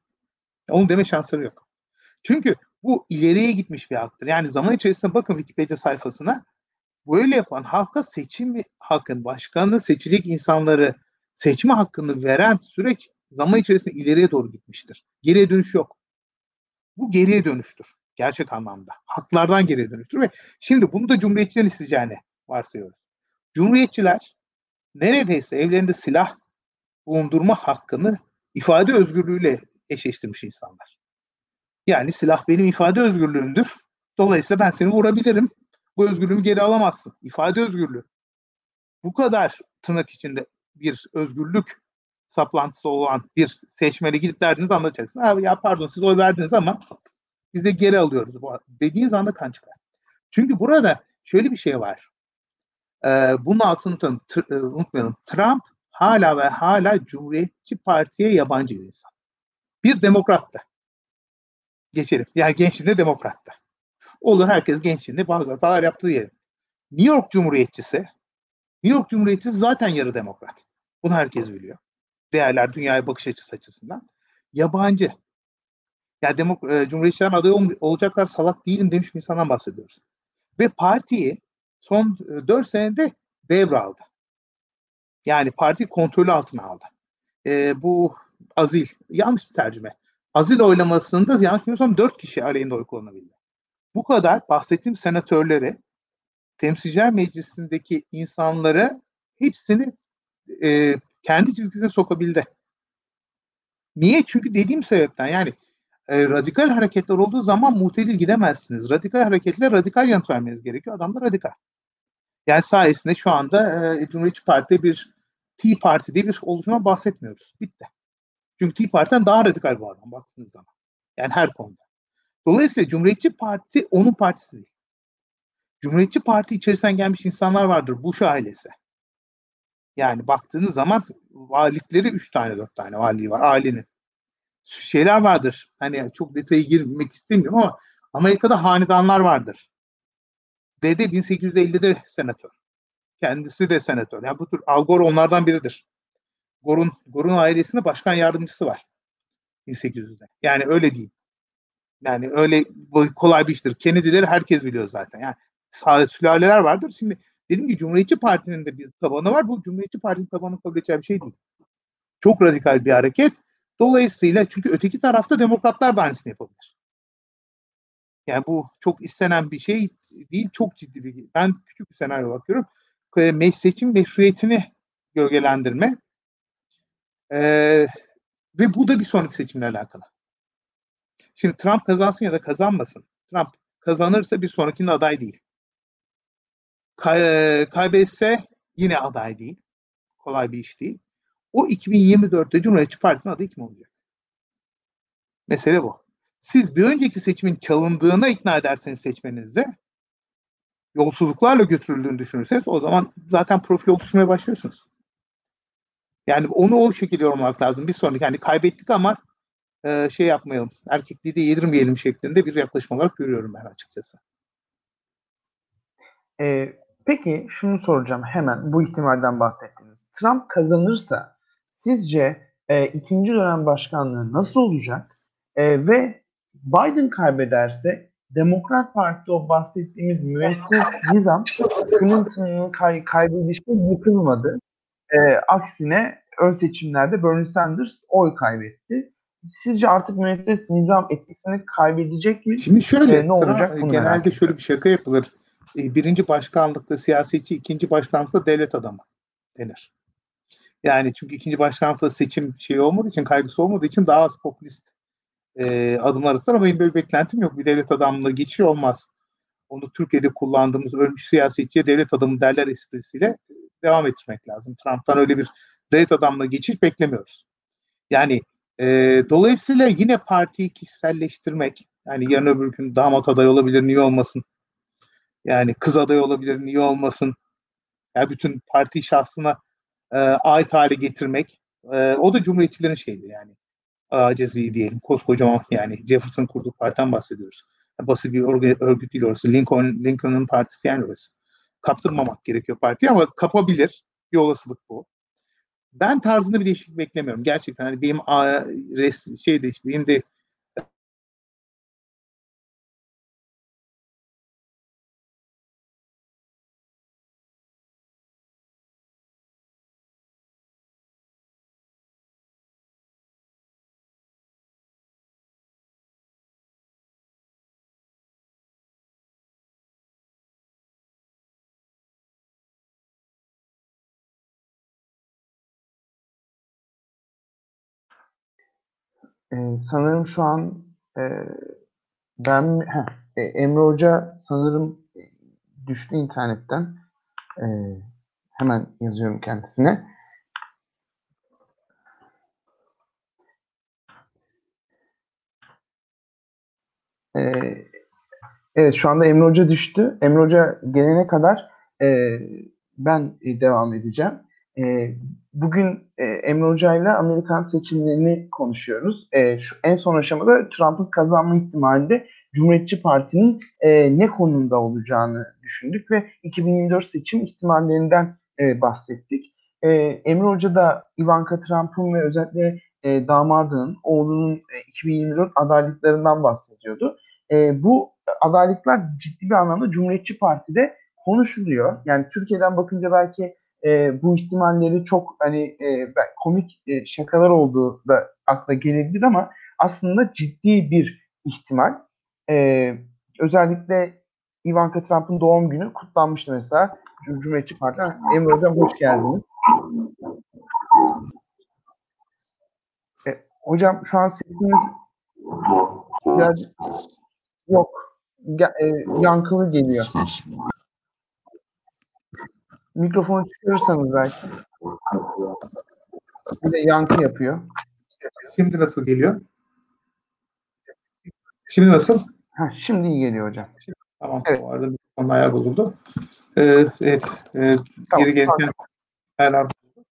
Onun deme şansları yok. Çünkü bu ileriye gitmiş bir haktır. Yani zaman içerisinde bakın Wikipedia sayfasına böyle yapan halka seçim hakkın, başkanı seçecek insanları seçme hakkını veren süreç zaman içerisinde ileriye doğru gitmiştir. Geriye dönüş yok. Bu geriye dönüştür. Gerçek anlamda. Haklardan geriye dönüştür ve şimdi bunu da Cumhuriyetçilerin isteyeceğini varsayıyoruz. Cumhuriyetçiler neredeyse evlerinde silah bulundurma hakkını ifade özgürlüğüyle eşleştirmiş insanlar. Yani silah benim ifade özgürlüğümdür. Dolayısıyla ben seni vurabilirim. Bu özgürlüğümü geri alamazsın. İfade özgürlüğü. Bu kadar tırnak içinde bir özgürlük saplantısı olan bir seçmene gidip derdinizi anlatacaksın. Abi ya pardon siz oy verdiniz ama biz de geri alıyoruz. Bu dediğiniz anda kan çıkar. Çünkü burada şöyle bir şey var. Ee, bunun altını unutalım, e, unutmayalım. Trump hala ve hala Cumhuriyetçi Parti'ye yabancı bir insan. Bir demokrattı. Geçelim. Yani gençliğinde demokrattı. Olur herkes gençliğinde bazı hatalar yaptığı diyelim. New York Cumhuriyetçisi New York Cumhuriyetçisi zaten yarı demokrat. Bunu herkes biliyor. Değerler, dünyaya bakış açısı açısından. Yabancı. Yani demok e, adayı ol olacaklar salak değilim demiş bir insandan bahsediyoruz. Ve partiyi son e, 4 senede devraldı. Yani parti kontrolü altına aldı. E, bu azil, yanlış tercüme. Azil oylamasında yanlış bilmiyorsam 4 kişi aleyhinde oy kullanabildi. Bu kadar bahsettiğim senatörleri Temsilciler Meclisi'ndeki insanları hepsini e, kendi çizgisine sokabildi. Niye? Çünkü dediğim sebepten yani e, radikal hareketler olduğu zaman muhtedil gidemezsiniz. Radikal hareketlere radikal yanıt vermeniz gerekiyor. Adam da radikal. Yani sayesinde şu anda e, Cumhuriyetçi Parti'de bir Tea Parti'de bir oluşuma bahsetmiyoruz. Bitti. Çünkü Tea Parti'den daha radikal bu adam baktığınız zaman. Yani her konuda. Dolayısıyla Cumhuriyetçi Parti onun partisi değil. Cumhuriyetçi Parti içerisinden gelmiş insanlar vardır. Bush ailesi. Yani baktığınız zaman valilikleri üç tane dört tane valiliği var ailenin. Şeyler vardır. Hani çok detaya girmek istemiyorum ama Amerika'da hanedanlar vardır. Dede 1850'de senatör. Kendisi de senatör. Yani bu tür Al Gore onlardan biridir. Gore'un Gore'un ailesinde başkan yardımcısı var. 1800'de. Yani öyle diyeyim. Yani öyle kolay bir iştir. Kennedy'leri herkes biliyor zaten. Yani sülaleler vardır. Şimdi dedim ki Cumhuriyetçi Parti'nin de bir tabanı var. Bu Cumhuriyetçi Parti'nin tabanı kabul edeceği bir şey değil. Çok radikal bir hareket. Dolayısıyla çünkü öteki tarafta demokratlar da aynısını yapabilir. Yani bu çok istenen bir şey değil. Çok ciddi bir Ben küçük bir senaryo bakıyorum. Seçim meşruiyetini gölgelendirme. Ee, ve bu da bir sonraki seçimle alakalı. Şimdi Trump kazansın ya da kazanmasın. Trump kazanırsa bir sonrakinin aday değil. Kay, kaybetse yine aday değil. Kolay bir iş değil. O 2024'te Cumhuriyetçi Parti'nin adayı kim olacak? Mesele bu. Siz bir önceki seçimin çalındığına ikna ederseniz seçmeninizi yolsuzluklarla götürüldüğünü düşünürseniz o zaman zaten profil oluşturmaya başlıyorsunuz. Yani onu o şekilde yorumlamak lazım. Bir sonraki yani kaybettik ama e, şey yapmayalım. Erkekliği de yedirmeyelim şeklinde bir yaklaşım olarak görüyorum ben açıkçası.
E, peki şunu soracağım hemen bu ihtimalden bahsettiniz. Trump kazanırsa sizce e, ikinci dönem başkanlığı nasıl olacak? E, ve Biden kaybederse Demokrat Parti'de o bahsettiğimiz müesses nizam Clinton'ın kay kaybedişi yıkılmadı. E, aksine ön seçimlerde Bernie Sanders oy kaybetti. Sizce artık müesses nizam etkisini kaybedecek mi?
Şimdi şöyle, ee, ne olacak? Bunu genelde şöyle bir şaka yapılır. Birinci başkanlıkta siyasetçi, ikinci başkanlıkta devlet adamı denir. Yani çünkü ikinci başkanlıkta seçim şeyi olmadığı için, kaygısı olmadığı için daha az popülist e, adımlar atılır ama benim böyle beklentim yok. Bir devlet adamlığı geçiyor olmaz. Onu Türkiye'de kullandığımız ölmüş siyasetçiye devlet adamı derler esprisiyle devam ettirmek lazım. Trump'tan öyle bir devlet adamlığı geçiş beklemiyoruz. Yani e, dolayısıyla yine partiyi kişiselleştirmek, yani yarın öbür gün damat aday olabilir, niye olmasın? Yani kız aday olabilir, niye olmasın? Yani bütün parti şahsına e, ait hale getirmek, e, o da cumhuriyetçilerin şeydi yani. Acizi diyelim, koskocaman yani Jefferson kurduğu partiden bahsediyoruz. Basit bir örgüt değil orası. Lincoln, Lincoln'un partisi yani orası. Kaptırmamak gerekiyor partiye ama kapabilir. Bir olasılık bu ben tarzında bir değişiklik beklemiyorum. Gerçekten hani benim res, şeyde benim de
Ee, sanırım şu an e, ben heh, e, Emre Hoca sanırım e, düştü internetten. E, hemen yazıyorum kendisine. E, evet şu anda Emre Hoca düştü. Emre Hoca gelene kadar e, ben e, devam edeceğim. E, bugün e, Emre Hoca ile Amerikan seçimlerini konuşuyoruz. E, şu en son aşamada Trump'ın kazanma ihtimali de Cumhuriyetçi Parti'nin e, ne konumda olacağını düşündük ve 2024 seçim ihtimallerinden e, bahsettik. E, Emre Hoca da Ivanka Trump'ın ve özellikle e, damadının, oğlunun e, 2024 adaylıklarından bahsediyordu. E, bu adaylıklar ciddi bir anlamda Cumhuriyetçi Parti'de konuşuluyor. Yani Türkiye'den bakınca belki e, bu ihtimalleri çok hani e, komik e, şakalar olduğu da akla gelebilir ama aslında ciddi bir ihtimal. E, özellikle Ivanka Trump'ın doğum günü kutlanmıştı mesela. Cumhuriyetçi Parti. Emre Hocam hoş geldiniz. E, hocam şu an sesiniz biraz yok. E, yankılı geliyor. Mikrofonu çıkarırsanız belki. Bir de yankı yapıyor.
Şimdi nasıl geliyor? Şimdi nasıl?
Ha, şimdi iyi geliyor hocam.
Tamam. Evet. Bu arada mikrofonun ayar bozuldu. Ee, evet. E, tamam, geri gelirken ayarlar bozuldu.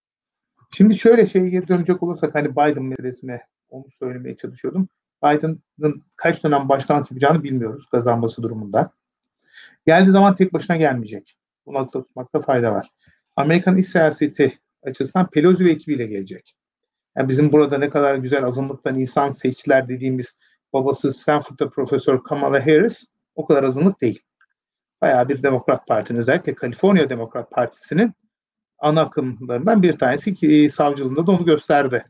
Şimdi şöyle şeye geri dönecek olursak hani Biden meselesine onu söylemeye çalışıyordum. Biden'ın kaç dönem başkanlık yapacağını bilmiyoruz kazanması durumunda. Geldiği zaman tek başına gelmeyecek. Bunu akılda tutmakta fayda var. Amerikan iç siyaseti açısından Pelosi ekibiyle gelecek. Yani bizim burada ne kadar güzel azınlıktan insan seçtiler dediğimiz babası Stanford'da Profesör Kamala Harris o kadar azınlık değil. Bayağı bir Demokrat Parti'nin özellikle Kaliforniya Demokrat Partisi'nin ana akımlarından bir tanesi ki savcılığında da onu gösterdi.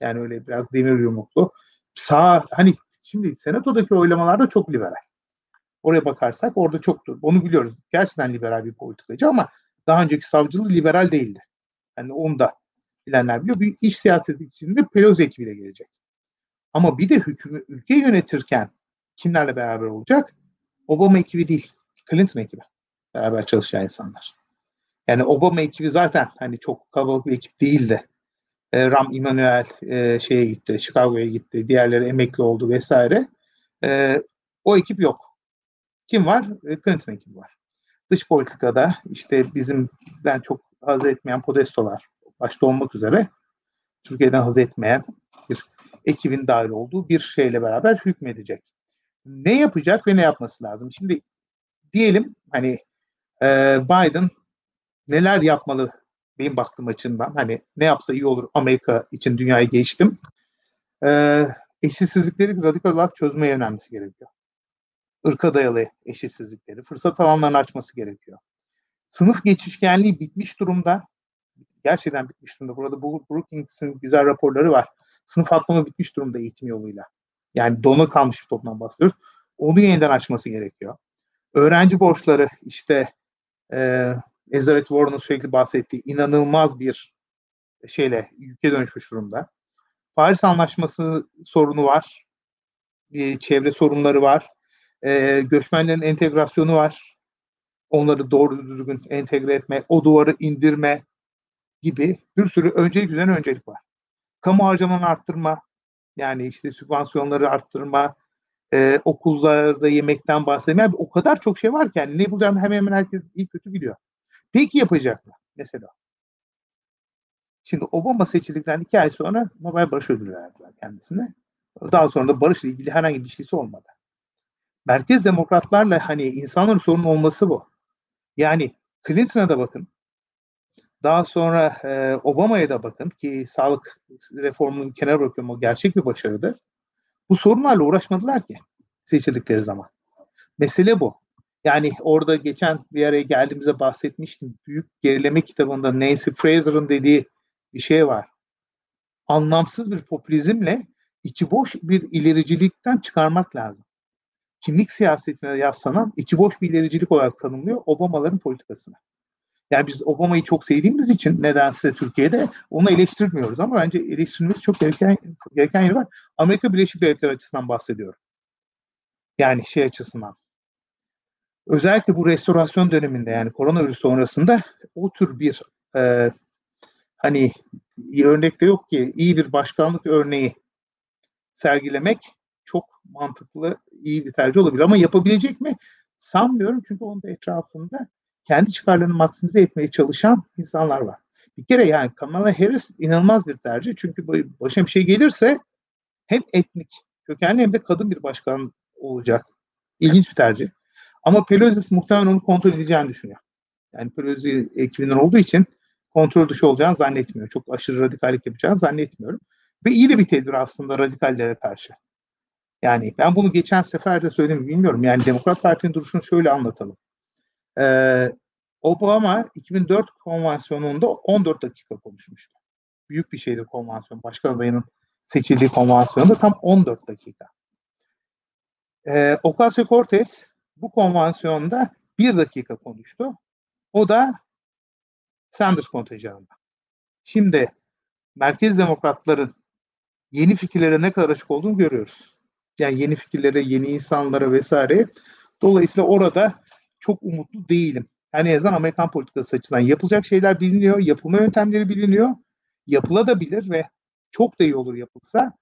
Yani öyle biraz demir yumruklu. Sağ hani şimdi senatodaki oylamalarda çok liberal. Oraya bakarsak orada çoktur. Onu biliyoruz. Gerçekten liberal bir politikacı ama daha önceki savcılığı liberal değildi. Yani onu da bilenler biliyor. Bir iş siyaseti içinde Pelosi ekibiyle gelecek. Ama bir de hükümü, ülke yönetirken kimlerle beraber olacak? Obama ekibi değil, Clinton ekibi. Beraber çalışan insanlar. Yani Obama ekibi zaten hani çok kalabalık bir ekip değildi. E, Ram Emanuel e, şeye gitti, Chicago'ya gitti, diğerleri emekli oldu vesaire. E, o ekip yok. Kim var? E, Clinton ekibi var. Dış politikada işte bizim ben çok haz etmeyen Podestolar başta olmak üzere Türkiye'den haz etmeyen bir ekibin dahil olduğu bir şeyle beraber hükmedecek. Ne yapacak ve ne yapması lazım? Şimdi diyelim hani e, Biden neler yapmalı benim baktığım açımdan hani ne yapsa iyi olur Amerika için dünyayı geçtim. E, eşitsizlikleri radikal olarak çözmeye yönelmesi gerekiyor ırka dayalı eşitsizlikleri, fırsat alanlarını açması gerekiyor. Sınıf geçişkenliği bitmiş durumda. Gerçekten bitmiş durumda. Burada Brookings'in güzel raporları var. Sınıf atlama bitmiş durumda eğitim yoluyla. Yani dona kalmış bir toplumdan bahsediyoruz. Onu yeniden açması gerekiyor. Öğrenci borçları işte e, Elizabeth Warren'ın sürekli bahsettiği inanılmaz bir şeyle yüke dönüşmüş durumda. Paris Anlaşması sorunu var. E, çevre sorunları var. E, göçmenlerin entegrasyonu var. Onları doğru düzgün entegre etme, o duvarı indirme gibi bir sürü öncelik üzerine öncelik var. Kamu harcamanı arttırma, yani işte sübvansiyonları arttırma, e, okullarda yemekten bahsetme. Yani o kadar çok şey var ki yani ne bulacağını hemen hemen herkes iyi kötü biliyor. Peki yapacaklar mesela. Şimdi Obama seçildikten iki ay sonra Nobel Barış Ödülü verdiler kendisine. Daha sonra da barışla ilgili herhangi bir şeysi olmadı merkez demokratlarla hani insanların sorunu olması bu. Yani Clinton'a da bakın. Daha sonra e, Obama'ya da bakın ki sağlık reformunu kenara bırakıyorum o gerçek bir başarıdır. Bu sorunlarla uğraşmadılar ki seçildikleri zaman. Mesele bu. Yani orada geçen bir araya geldiğimizde bahsetmiştim. Büyük Gerileme kitabında Nancy Fraser'ın dediği bir şey var. Anlamsız bir popülizmle içi boş bir ilericilikten çıkarmak lazım kimlik siyasetine yaslanan içi boş bir ilericilik olarak tanımlıyor Obamaların politikasını. Yani biz Obama'yı çok sevdiğimiz için nedense Türkiye'de onu eleştirmiyoruz ama bence eleştirilmesi çok gereken, gereken yeri var. Amerika Birleşik Devletleri açısından bahsediyorum. Yani şey açısından. Özellikle bu restorasyon döneminde yani koronavirüs sonrasında o tür bir e, hani örnekte yok ki iyi bir başkanlık örneği sergilemek çok mantıklı, iyi bir tercih olabilir. Ama yapabilecek mi? Sanmıyorum çünkü onun etrafında kendi çıkarlarını maksimize etmeye çalışan insanlar var. Bir kere yani Kamala Harris inanılmaz bir tercih. Çünkü başına bir şey gelirse hem etnik kökenli hem de kadın bir başkan olacak. İlginç bir tercih. Ama Pelosi muhtemelen onu kontrol edeceğini düşünüyor. Yani Pelosi ekibinden olduğu için kontrol dışı olacağını zannetmiyor. Çok aşırı radikallik yapacağını zannetmiyorum. Ve iyi de bir tedbir aslında radikallere karşı. Yani ben bunu geçen sefer de söyledim bilmiyorum. Yani Demokrat Parti'nin duruşunu şöyle anlatalım. Ee, Obama 2004 konvansiyonunda 14 dakika konuşmuştu. Büyük bir şeydi konvansiyon. Başkan adayının seçildiği konvansiyonda tam 14 dakika. Ee, Ocasio-Cortez bu konvansiyonda bir dakika konuştu. O da Sanders kontenjanında. Şimdi merkez demokratların yeni fikirlere ne kadar açık olduğunu görüyoruz. Yani yeni fikirlere, yeni insanlara vesaire. Dolayısıyla orada çok umutlu değilim. Yani en azından Amerikan politikası açısından yapılacak şeyler biliniyor, yapılma yöntemleri biliniyor. Yapılabilir ve çok da iyi olur yapılsa.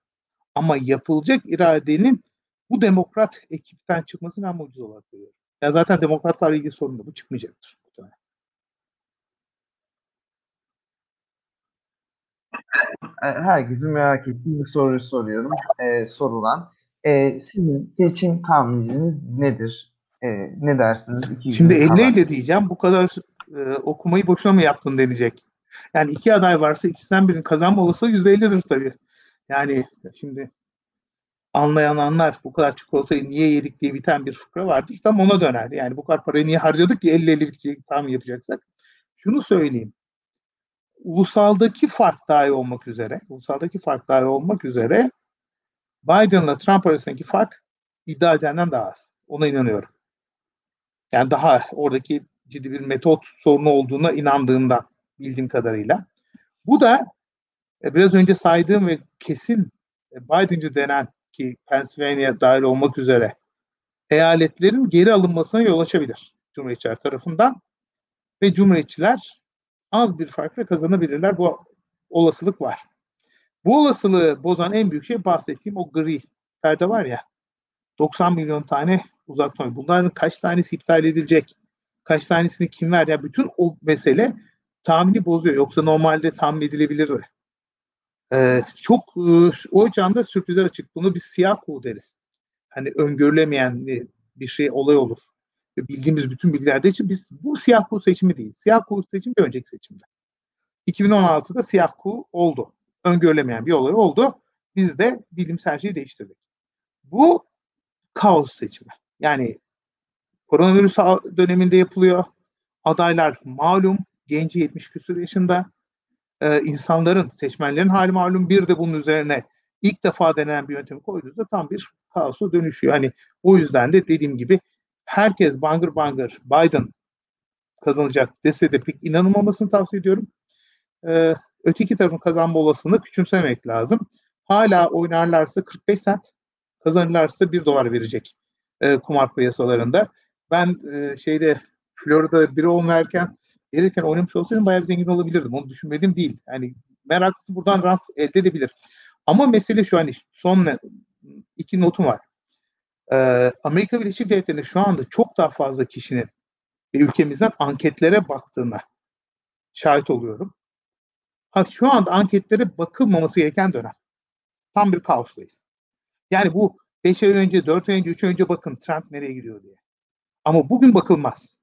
Ama yapılacak iradenin bu demokrat ekipten çıkmasını ben mucize olarak görüyorum. Ya zaten demokratlarla ilgili sorun da bu çıkmayacaktır.
Herkesin merak ettiği bir soruyu soruyorum. Ee, sorulan. Ee, sizin seçim tahmininiz nedir? Ee, ne dersiniz?
Şimdi 50 ile diyeceğim. Bu kadar e, okumayı boşuna mı yaptın denecek. Yani iki aday varsa ikisinden birinin kazanma olasılığı %50'dir tabii. Yani şimdi anlayan anlar bu kadar çikolatayı niye yedik diye biten bir fıkra vardı. İşte tam ona döner. Yani bu kadar parayı niye harcadık ki 50-50 bitecek tahmin yapacaksak. Şunu söyleyeyim. Ulusaldaki fark dahi olmak üzere, ulusaldaki fark dahi olmak üzere Biden'la Trump arasındaki fark iddia edenden daha az. Ona inanıyorum. Yani daha oradaki ciddi bir metot sorunu olduğuna inandığımdan bildiğim kadarıyla. Bu da e, biraz önce saydığım ve kesin e, Biden'cı denen ki Pennsylvania dahil olmak üzere eyaletlerin geri alınmasına yol açabilir Cumhuriyetçiler tarafından ve Cumhuriyetçiler az bir farkla kazanabilirler. Bu olasılık var. Bu olasılığı bozan en büyük şey bahsettiğim o gri perde var ya 90 milyon tane uzaktan. Bunların kaç tanesi iptal edilecek? Kaç tanesini kim ver? Ya bütün o mesele tahmini bozuyor. Yoksa normalde tahmin edilebilirdi. Ee, çok e, o açıdan sürprizler açık. Bunu bir siyah kuğu deriz. Hani öngörülemeyen bir şey olay olur. Ve bildiğimiz bütün bilgilerde için biz bu siyah kuğu seçimi değil. Siyah kuğu seçimi bir önceki seçimde. 2016'da siyah kuğu oldu. Öngörülemeyen bir olay oldu. Biz de bilimsel şeyi değiştirdik. Bu kaos seçimi. Yani koronavirüs döneminde yapılıyor. Adaylar malum genci 70 küsur yaşında e, insanların, seçmenlerin hali malum bir de bunun üzerine ilk defa denenen bir yöntemi koyduğunuzda tam bir kaosa dönüşüyor. Hani o yüzden de dediğim gibi herkes bangır bangır Biden kazanacak dese de pek inanılmamasını tavsiye ediyorum. Ee, öteki tarafın kazanma olasılığını küçümsemek lazım. Hala oynarlarsa 45 sent, kazanırlarsa 1 dolar verecek e, kumar piyasalarında. Ben e, şeyde Florida bir on verken verirken oynamış olsaydım bayağı zengin olabilirdim. Onu düşünmedim değil. Yani meraklısı buradan rant elde edebilir. Ama mesele şu hani son iki notum var. Ee, Amerika Birleşik Devletleri'nde şu anda çok daha fazla kişinin ve ülkemizden anketlere baktığına şahit oluyorum. Şu anda anketlere bakılmaması gereken dönem. Tam bir kaostayız. Yani bu 5 ay önce, 4 ay önce, 3 ay önce bakın trend nereye gidiyor diye. Ama bugün bakılmaz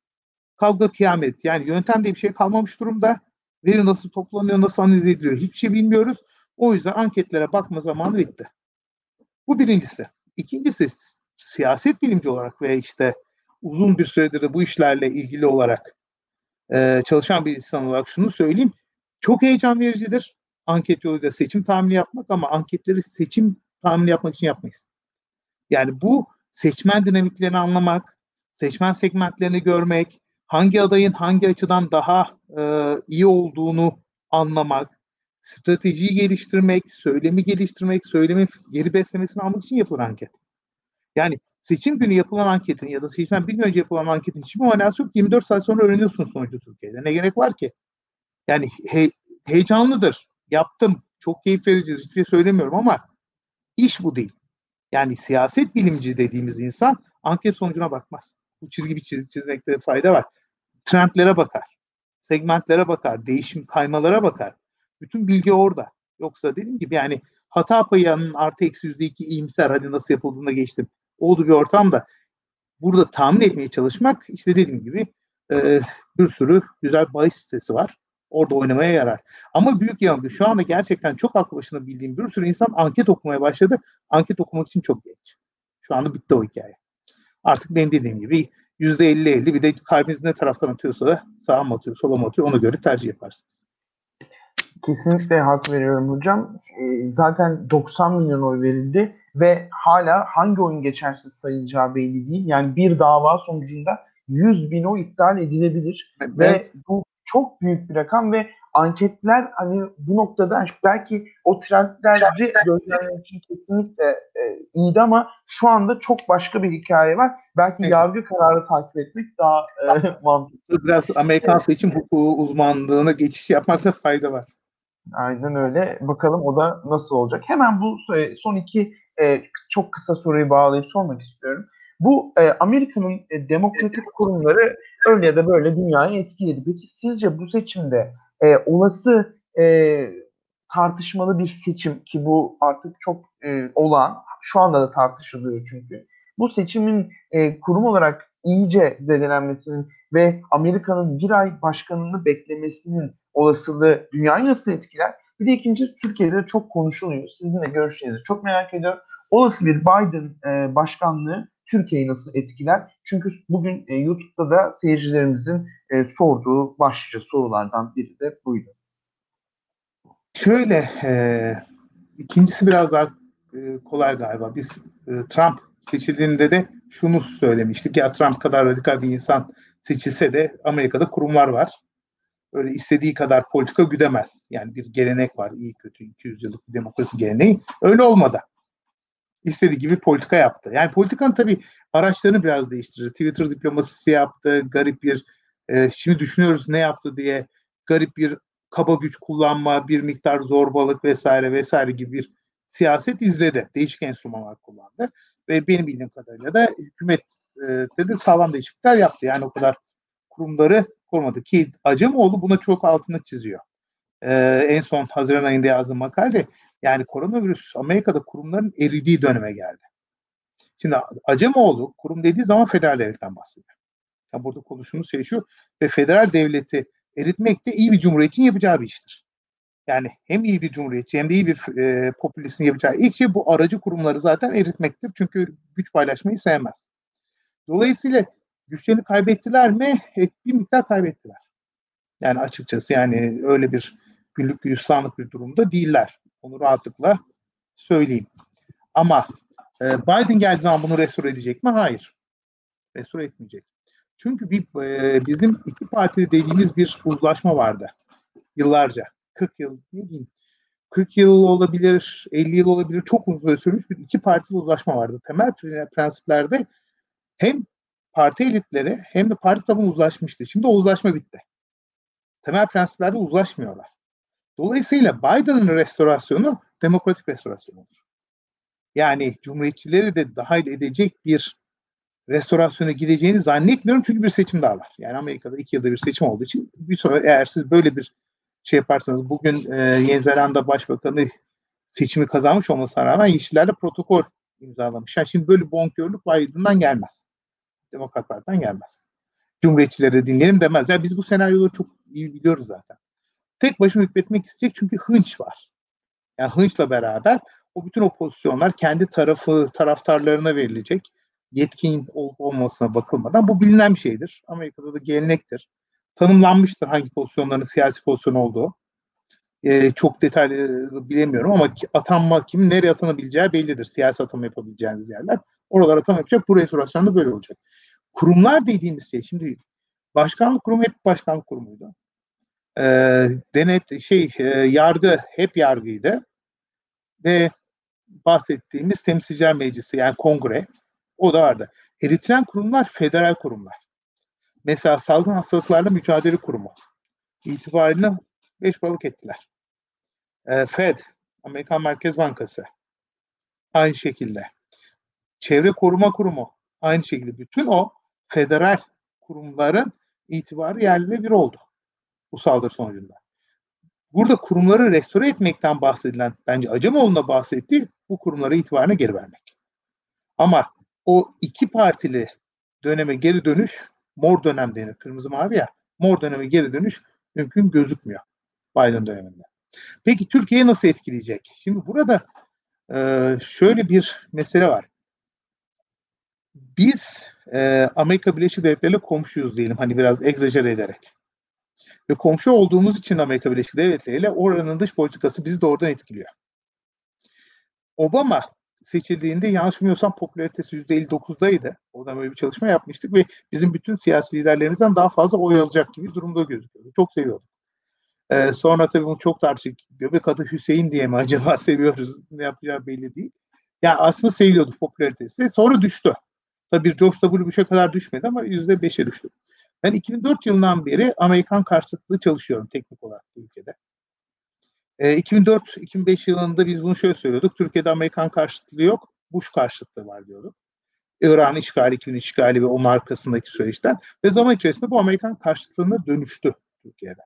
kavga kıyamet. Yani yöntem diye bir şey kalmamış durumda. Veri nasıl toplanıyor, nasıl analiz ediliyor hiçbir şey bilmiyoruz. O yüzden anketlere bakma zamanı bitti. Bu birincisi. İkincisi siyaset bilimci olarak ve işte uzun bir süredir de bu işlerle ilgili olarak e, çalışan bir insan olarak şunu söyleyeyim. Çok heyecan vericidir anket yoluyla seçim tahmini yapmak ama anketleri seçim tahmini yapmak için yapmayız. Yani bu seçmen dinamiklerini anlamak, seçmen segmentlerini görmek, hangi adayın hangi açıdan daha e, iyi olduğunu anlamak, stratejiyi geliştirmek, söylemi geliştirmek, söylemin geri beslemesini almak için yapılan anket. Yani seçim günü yapılan anketin ya da seçimden bir gün önce yapılan anketin hiçbir manası yok. 24 saat sonra öğreniyorsun sonucu Türkiye'de. Ne gerek var ki? Yani he, heyecanlıdır. Yaptım. Çok keyif verici. Hiçbir şey söylemiyorum ama iş bu değil. Yani siyaset bilimci dediğimiz insan anket sonucuna bakmaz. Bu çizgi bir çiz, çizmekte fayda var. Trendlere bakar. Segmentlere bakar. Değişim kaymalara bakar. Bütün bilgi orada. Yoksa dediğim gibi yani hata payının artı eksi yüzde iki iyimser hadi nasıl yapıldığına geçtim. Olduğu bir ortamda burada tahmin etmeye çalışmak işte dediğim gibi e, bir sürü güzel bahis sitesi var. Orada oynamaya yarar. Ama büyük yanılgı şu anda gerçekten çok aklı başında bildiğim bir sürü insan anket okumaya başladı. Anket okumak için çok geç. Şu anda bitti o hikaye. Artık benim dediğim gibi yüzde elli elli bir de kalbiniz ne taraftan atıyorsa da sağa mı atıyor, sola mı atıyor ona göre tercih yaparsınız.
Kesinlikle hak veriyorum hocam. Zaten 90 milyon oy verildi ve hala hangi oyun geçersiz sayılacağı belli değil. Yani bir dava sonucunda 100 bin oy iptal edilebilir evet. ve bu çok büyük bir rakam ve anketler hani bu noktada belki o trendleri gözlemlemek için kesinlikle e, iyiydi ama şu anda çok başka bir hikaye var. Belki evet. yargı kararı takip etmek daha e, mantıklı.
Biraz Amerikan seçim hukuku uzmanlığına geçiş yapmakta fayda var.
Aynen öyle. Bakalım o da nasıl olacak. Hemen bu son iki e, çok kısa soruyu bağlayıp sormak istiyorum. Bu e, Amerika'nın e, demokratik kurumları öyle ya da böyle dünyayı etkiledi. Peki sizce bu seçimde e, olası e, tartışmalı bir seçim ki bu artık çok e, olan, şu anda da tartışılıyor çünkü. Bu seçimin e, kurum olarak iyice zedelenmesinin ve Amerika'nın bir ay başkanını beklemesinin olasılığı dünyayı nasıl etkiler? Bir de ikinci Türkiye'de çok konuşuluyor. Sizin de görüşlerinizi çok merak ediyorum. Olası bir Biden e, başkanlığı Türkiye'yi nasıl etkiler? Çünkü bugün e, YouTube'da da seyircilerimizin e, sorduğu başlıca sorulardan biri de buydu.
Şöyle, e, ikincisi biraz daha e, kolay galiba. Biz e, Trump seçildiğinde de şunu söylemiştik. Ya Trump kadar radikal bir insan seçilse de Amerika'da kurumlar var. Öyle istediği kadar politika güdemez. Yani bir gelenek var. iyi kötü 200 yıllık bir demokrasi geleneği. Öyle olmadı istediği gibi politika yaptı. Yani politikanın tabii araçlarını biraz değiştirdi. Twitter diplomasisi yaptı, garip bir e, şimdi düşünüyoruz ne yaptı diye garip bir kaba güç kullanma, bir miktar zorbalık vesaire vesaire gibi bir siyaset izledi. Değişik enstrümanlar kullandı. Ve benim bildiğim kadarıyla da hükümet e, de sağlam değişiklikler yaptı. Yani o kadar kurumları korumadı ki Acemoğlu buna çok altını çiziyor. Ee, en son Haziran ayında yazdığım makalede yani koronavirüs Amerika'da kurumların eridiği döneme geldi. Şimdi Acemoğlu kurum dediği zaman federal devletten bahsediyor. Yani burada konuştuğumuz şey şu ve federal devleti eritmek de iyi bir cumhuriyetin yapacağı bir iştir. Yani hem iyi bir cumhuriyetçi hem de iyi bir e, popülistin yapacağı ilk şey bu aracı kurumları zaten eritmektir. Çünkü güç paylaşmayı sevmez. Dolayısıyla güçlerini kaybettiler mi? E, bir miktar kaybettiler. Yani açıkçası yani öyle bir günlük gülistanlık bir durumda değiller. Onu rahatlıkla söyleyeyim. Ama e, Biden geldiği zaman bunu restore edecek mi? Hayır. Restore etmeyecek. Çünkü bir e, bizim iki parti dediğimiz bir uzlaşma vardı. Yıllarca. 40 yıl ne diyeyim 40 yıl olabilir, 50 yıl olabilir. Çok uzun süre sürmüş bir iki partili uzlaşma vardı. Temel prensiplerde hem parti elitleri hem de parti tabanı uzlaşmıştı. Şimdi o uzlaşma bitti. Temel prensiplerde uzlaşmıyorlar. Dolayısıyla Biden'ın restorasyonu demokratik restorasyon olur. Yani cumhuriyetçileri de dahil edecek bir restorasyona gideceğini zannetmiyorum çünkü bir seçim daha var. Yani Amerika'da iki yılda bir seçim olduğu için bir sonra eğer siz böyle bir şey yaparsanız bugün e, Yeni Zelanda Başbakanı seçimi kazanmış olmasına rağmen Yeşillerle protokol imzalamış. Yani şimdi böyle bonkörlük Biden'dan gelmez. Demokrat gelmez. Cumhuriyetçileri de dinleyelim demez. Yani biz bu senaryoları çok iyi biliyoruz zaten tek başına hükmetmek isteyecek çünkü hınç var. Yani hınçla beraber o bütün o pozisyonlar kendi tarafı taraftarlarına verilecek. Yetkin olup olmasına bakılmadan bu bilinen bir şeydir. Amerika'da da gelenektir. Tanımlanmıştır hangi pozisyonların siyasi pozisyon olduğu. Ee, çok detaylı bilemiyorum ama atanma kimin nereye atanabileceği bellidir. Siyasi atama yapabileceğiniz yerler. Oralar atama yapacak. Bu restorasyonda böyle olacak. Kurumlar dediğimiz şey şimdi başkanlık kurumu hep başkanlık kurumuydu. E, denet şey e, yargı hep yargıydı ve bahsettiğimiz temsilciler meclisi yani kongre o da vardı. Eritilen kurumlar federal kurumlar. Mesela salgın hastalıklarla mücadele kurumu itibariyle beş balık ettiler. E, Fed, Amerikan Merkez Bankası aynı şekilde. Çevre Koruma Kurumu aynı şekilde. Bütün o federal kurumların itibarı yerli bir oldu bu saldırı sonucunda. Burada kurumları restore etmekten bahsedilen, bence Acemoğlu'nda bahsettiği bu kurumlara itibarını geri vermek. Ama o iki partili döneme geri dönüş, mor dönem denir, kırmızı mavi ya, mor döneme geri dönüş mümkün gözükmüyor Biden döneminde. Peki Türkiye'yi nasıl etkileyecek? Şimdi burada e, şöyle bir mesele var. Biz e, Amerika Birleşik Devletleri komşuyuz diyelim hani biraz egzajere ederek. Ve komşu olduğumuz için Amerika Birleşik Devletleri ile oranın dış politikası bizi doğrudan etkiliyor. Obama seçildiğinde yanlış bilmiyorsam popülaritesi %59'daydı. Oradan böyle bir çalışma yapmıştık ve bizim bütün siyasi liderlerimizden daha fazla oy alacak gibi durumda gözüküyordu. Çok seviyorduk. Ee, sonra tabii bunu çok tartıştık. Göbek adı Hüseyin diye mi acaba seviyoruz? Ne yapacağı belli değil. Yani aslında seviyorduk popülaritesi. Sonra düştü. Tabii George W. Bush'a kadar düşmedi ama %5'e düştü. Ben 2004 yılından beri Amerikan karşıtlığı çalışıyorum teknik olarak bu ülkede. E, 2004-2005 yılında biz bunu şöyle söylüyorduk. Türkiye'de Amerikan karşıtlığı yok, Bush karşıtlığı var diyorduk. İran işgali, 2000 işgali ve onun arkasındaki süreçten ve zaman içerisinde bu Amerikan karşıtlığına dönüştü Türkiye'de.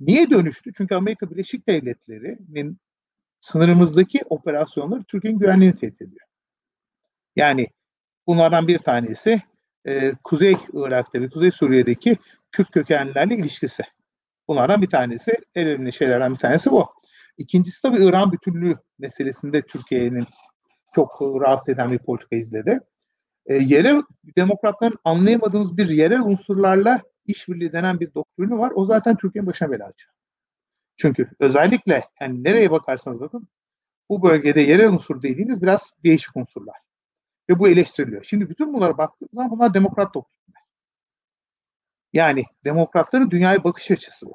Niye dönüştü? Çünkü Amerika Birleşik Devletleri'nin sınırımızdaki operasyonları Türkiye'nin güvenliğini tehdit ediyor. Yani bunlardan bir tanesi e, Kuzey Irak'ta ve Kuzey Suriye'deki Kürt kökenlilerle ilişkisi. Bunlardan bir tanesi, en önemli şeylerden bir tanesi bu. İkincisi tabii İran bütünlüğü meselesinde Türkiye'nin çok rahatsız eden bir politika izledi. E, yerel demokratların anlayamadığımız bir yerel unsurlarla işbirliği denen bir doktrini var. O zaten Türkiye'nin başına bela açıyor. Çünkü özellikle yani nereye bakarsanız bakın bu bölgede yerel unsur dediğiniz biraz değişik unsurlar. Ve bu eleştiriliyor. Şimdi bütün bunlara baktığımız zaman bunlar demokrat doktrinler. Yani demokratların dünyaya bakış açısı bu.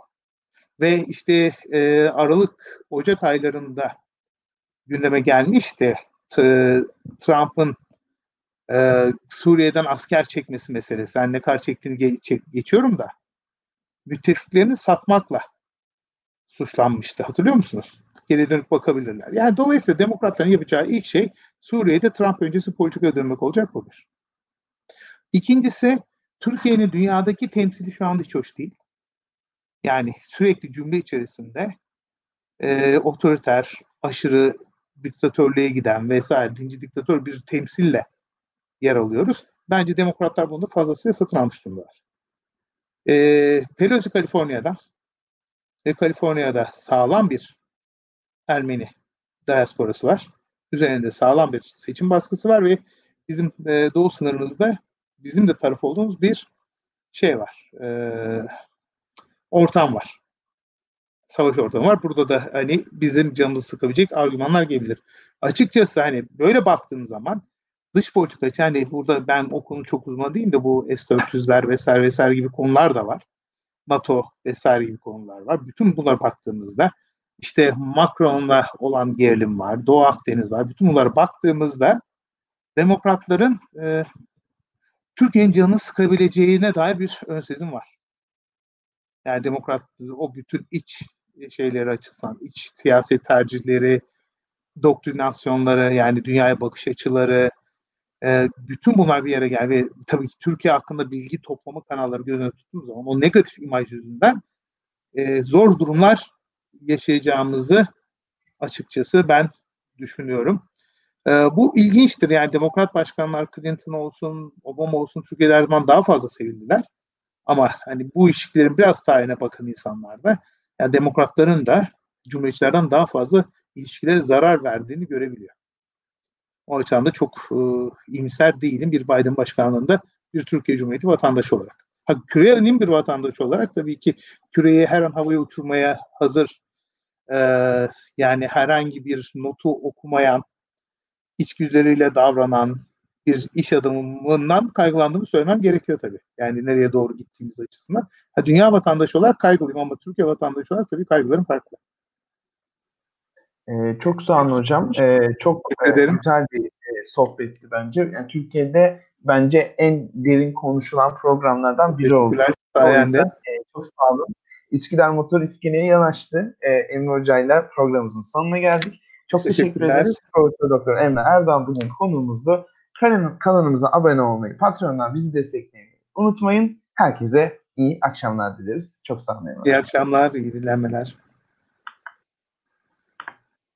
Ve işte e, Aralık, Ocak aylarında gündeme gelmişti Trump'ın e, Suriye'den asker çekmesi meselesi. Yani ne kadar çektiğini ge- geçiyorum da müttefiklerini satmakla suçlanmıştı. Hatırlıyor musunuz? Geri dönüp bakabilirler. Yani dolayısıyla demokratların yapacağı ilk şey Suriye'de Trump öncesi politikaya dönmek olacak bu bir. İkincisi Türkiye'nin dünyadaki temsili şu anda hiç hoş değil. Yani sürekli cümle içerisinde e, otoriter, aşırı diktatörlüğe giden vesaire dinci diktatör bir temsille yer alıyoruz. Bence demokratlar bunu fazlasıyla satın almış durumdalar. E, Pelosi Kaliforniya'da ve Kaliforniya'da sağlam bir Ermeni diasporası var. Üzerinde sağlam bir seçim baskısı var ve bizim e, doğu sınırımızda bizim de taraf olduğumuz bir şey var. E, ortam var. Savaş ortamı var. Burada da hani bizim canımızı sıkabilecek argümanlar gelebilir. Açıkçası hani böyle baktığım zaman dış politika yani burada ben o konu çok uzman değilim de bu S-400'ler vesaire vesaire gibi konular da var. NATO vesaire gibi konular var. Bütün bunlara baktığımızda işte Macron'la olan gerilim var, Doğu Akdeniz var. Bütün bunlara baktığımızda demokratların e, Türkiye'nin canını sıkabileceğine dair bir ön sezim var. Yani demokrat o bütün iç şeyleri açısından, iç siyaset tercihleri, doktrinasyonları yani dünyaya bakış açıları, e, bütün bunlar bir yere geldi ve tabii ki Türkiye hakkında bilgi toplama kanalları göz önüne tuttuğumuz zaman o negatif imaj yüzünden e, zor durumlar yaşayacağımızı açıkçası ben düşünüyorum. E, bu ilginçtir yani demokrat başkanlar Clinton olsun, Obama olsun Türkiye'de her zaman daha fazla sevildiler. Ama hani bu ilişkilerin biraz tarihine bakan insanlar da yani demokratların da cumhuriyetçilerden daha fazla ilişkilere zarar verdiğini görebiliyor. O açıdan da çok e, iyimser değilim bir Biden başkanlığında bir Türkiye Cumhuriyeti vatandaşı olarak. Ha, küreye önemli bir vatandaş olarak tabii ki küreyi her an havaya uçurmaya hazır e, yani herhangi bir notu okumayan, içgüdüleriyle davranan, bir iş adamından kaygılandığımı söylemem gerekiyor tabii. Yani nereye doğru gittiğimiz açısından. Ha, dünya vatandaşı olarak kaygılıyım ama Türkiye vatandaşı olarak tabii kaygılarım farklı.
Ee, çok sağ olun hocam. Ee, çok
ederim.
güzel bir e, sohbetti bence. Yani Türkiye'de bence en derin konuşulan programlardan biri oldu.
Sayende.
yüzden, e, çok sağ olun. Üsküdar Motor İskele'ye yanaştı. E, Emre Hoca'yla programımızın sonuna geldik. Çok teşekkür ederiz. Profesör Doktor Emre Erdoğan bugün konuğumuzdu. Kanal- Kanalımıza abone olmayı, Patreon'dan bizi desteklemeyi unutmayın. Herkese iyi akşamlar dileriz. Çok sağ olun. Emre.
İyi akşamlar, iyi dinlenmeler.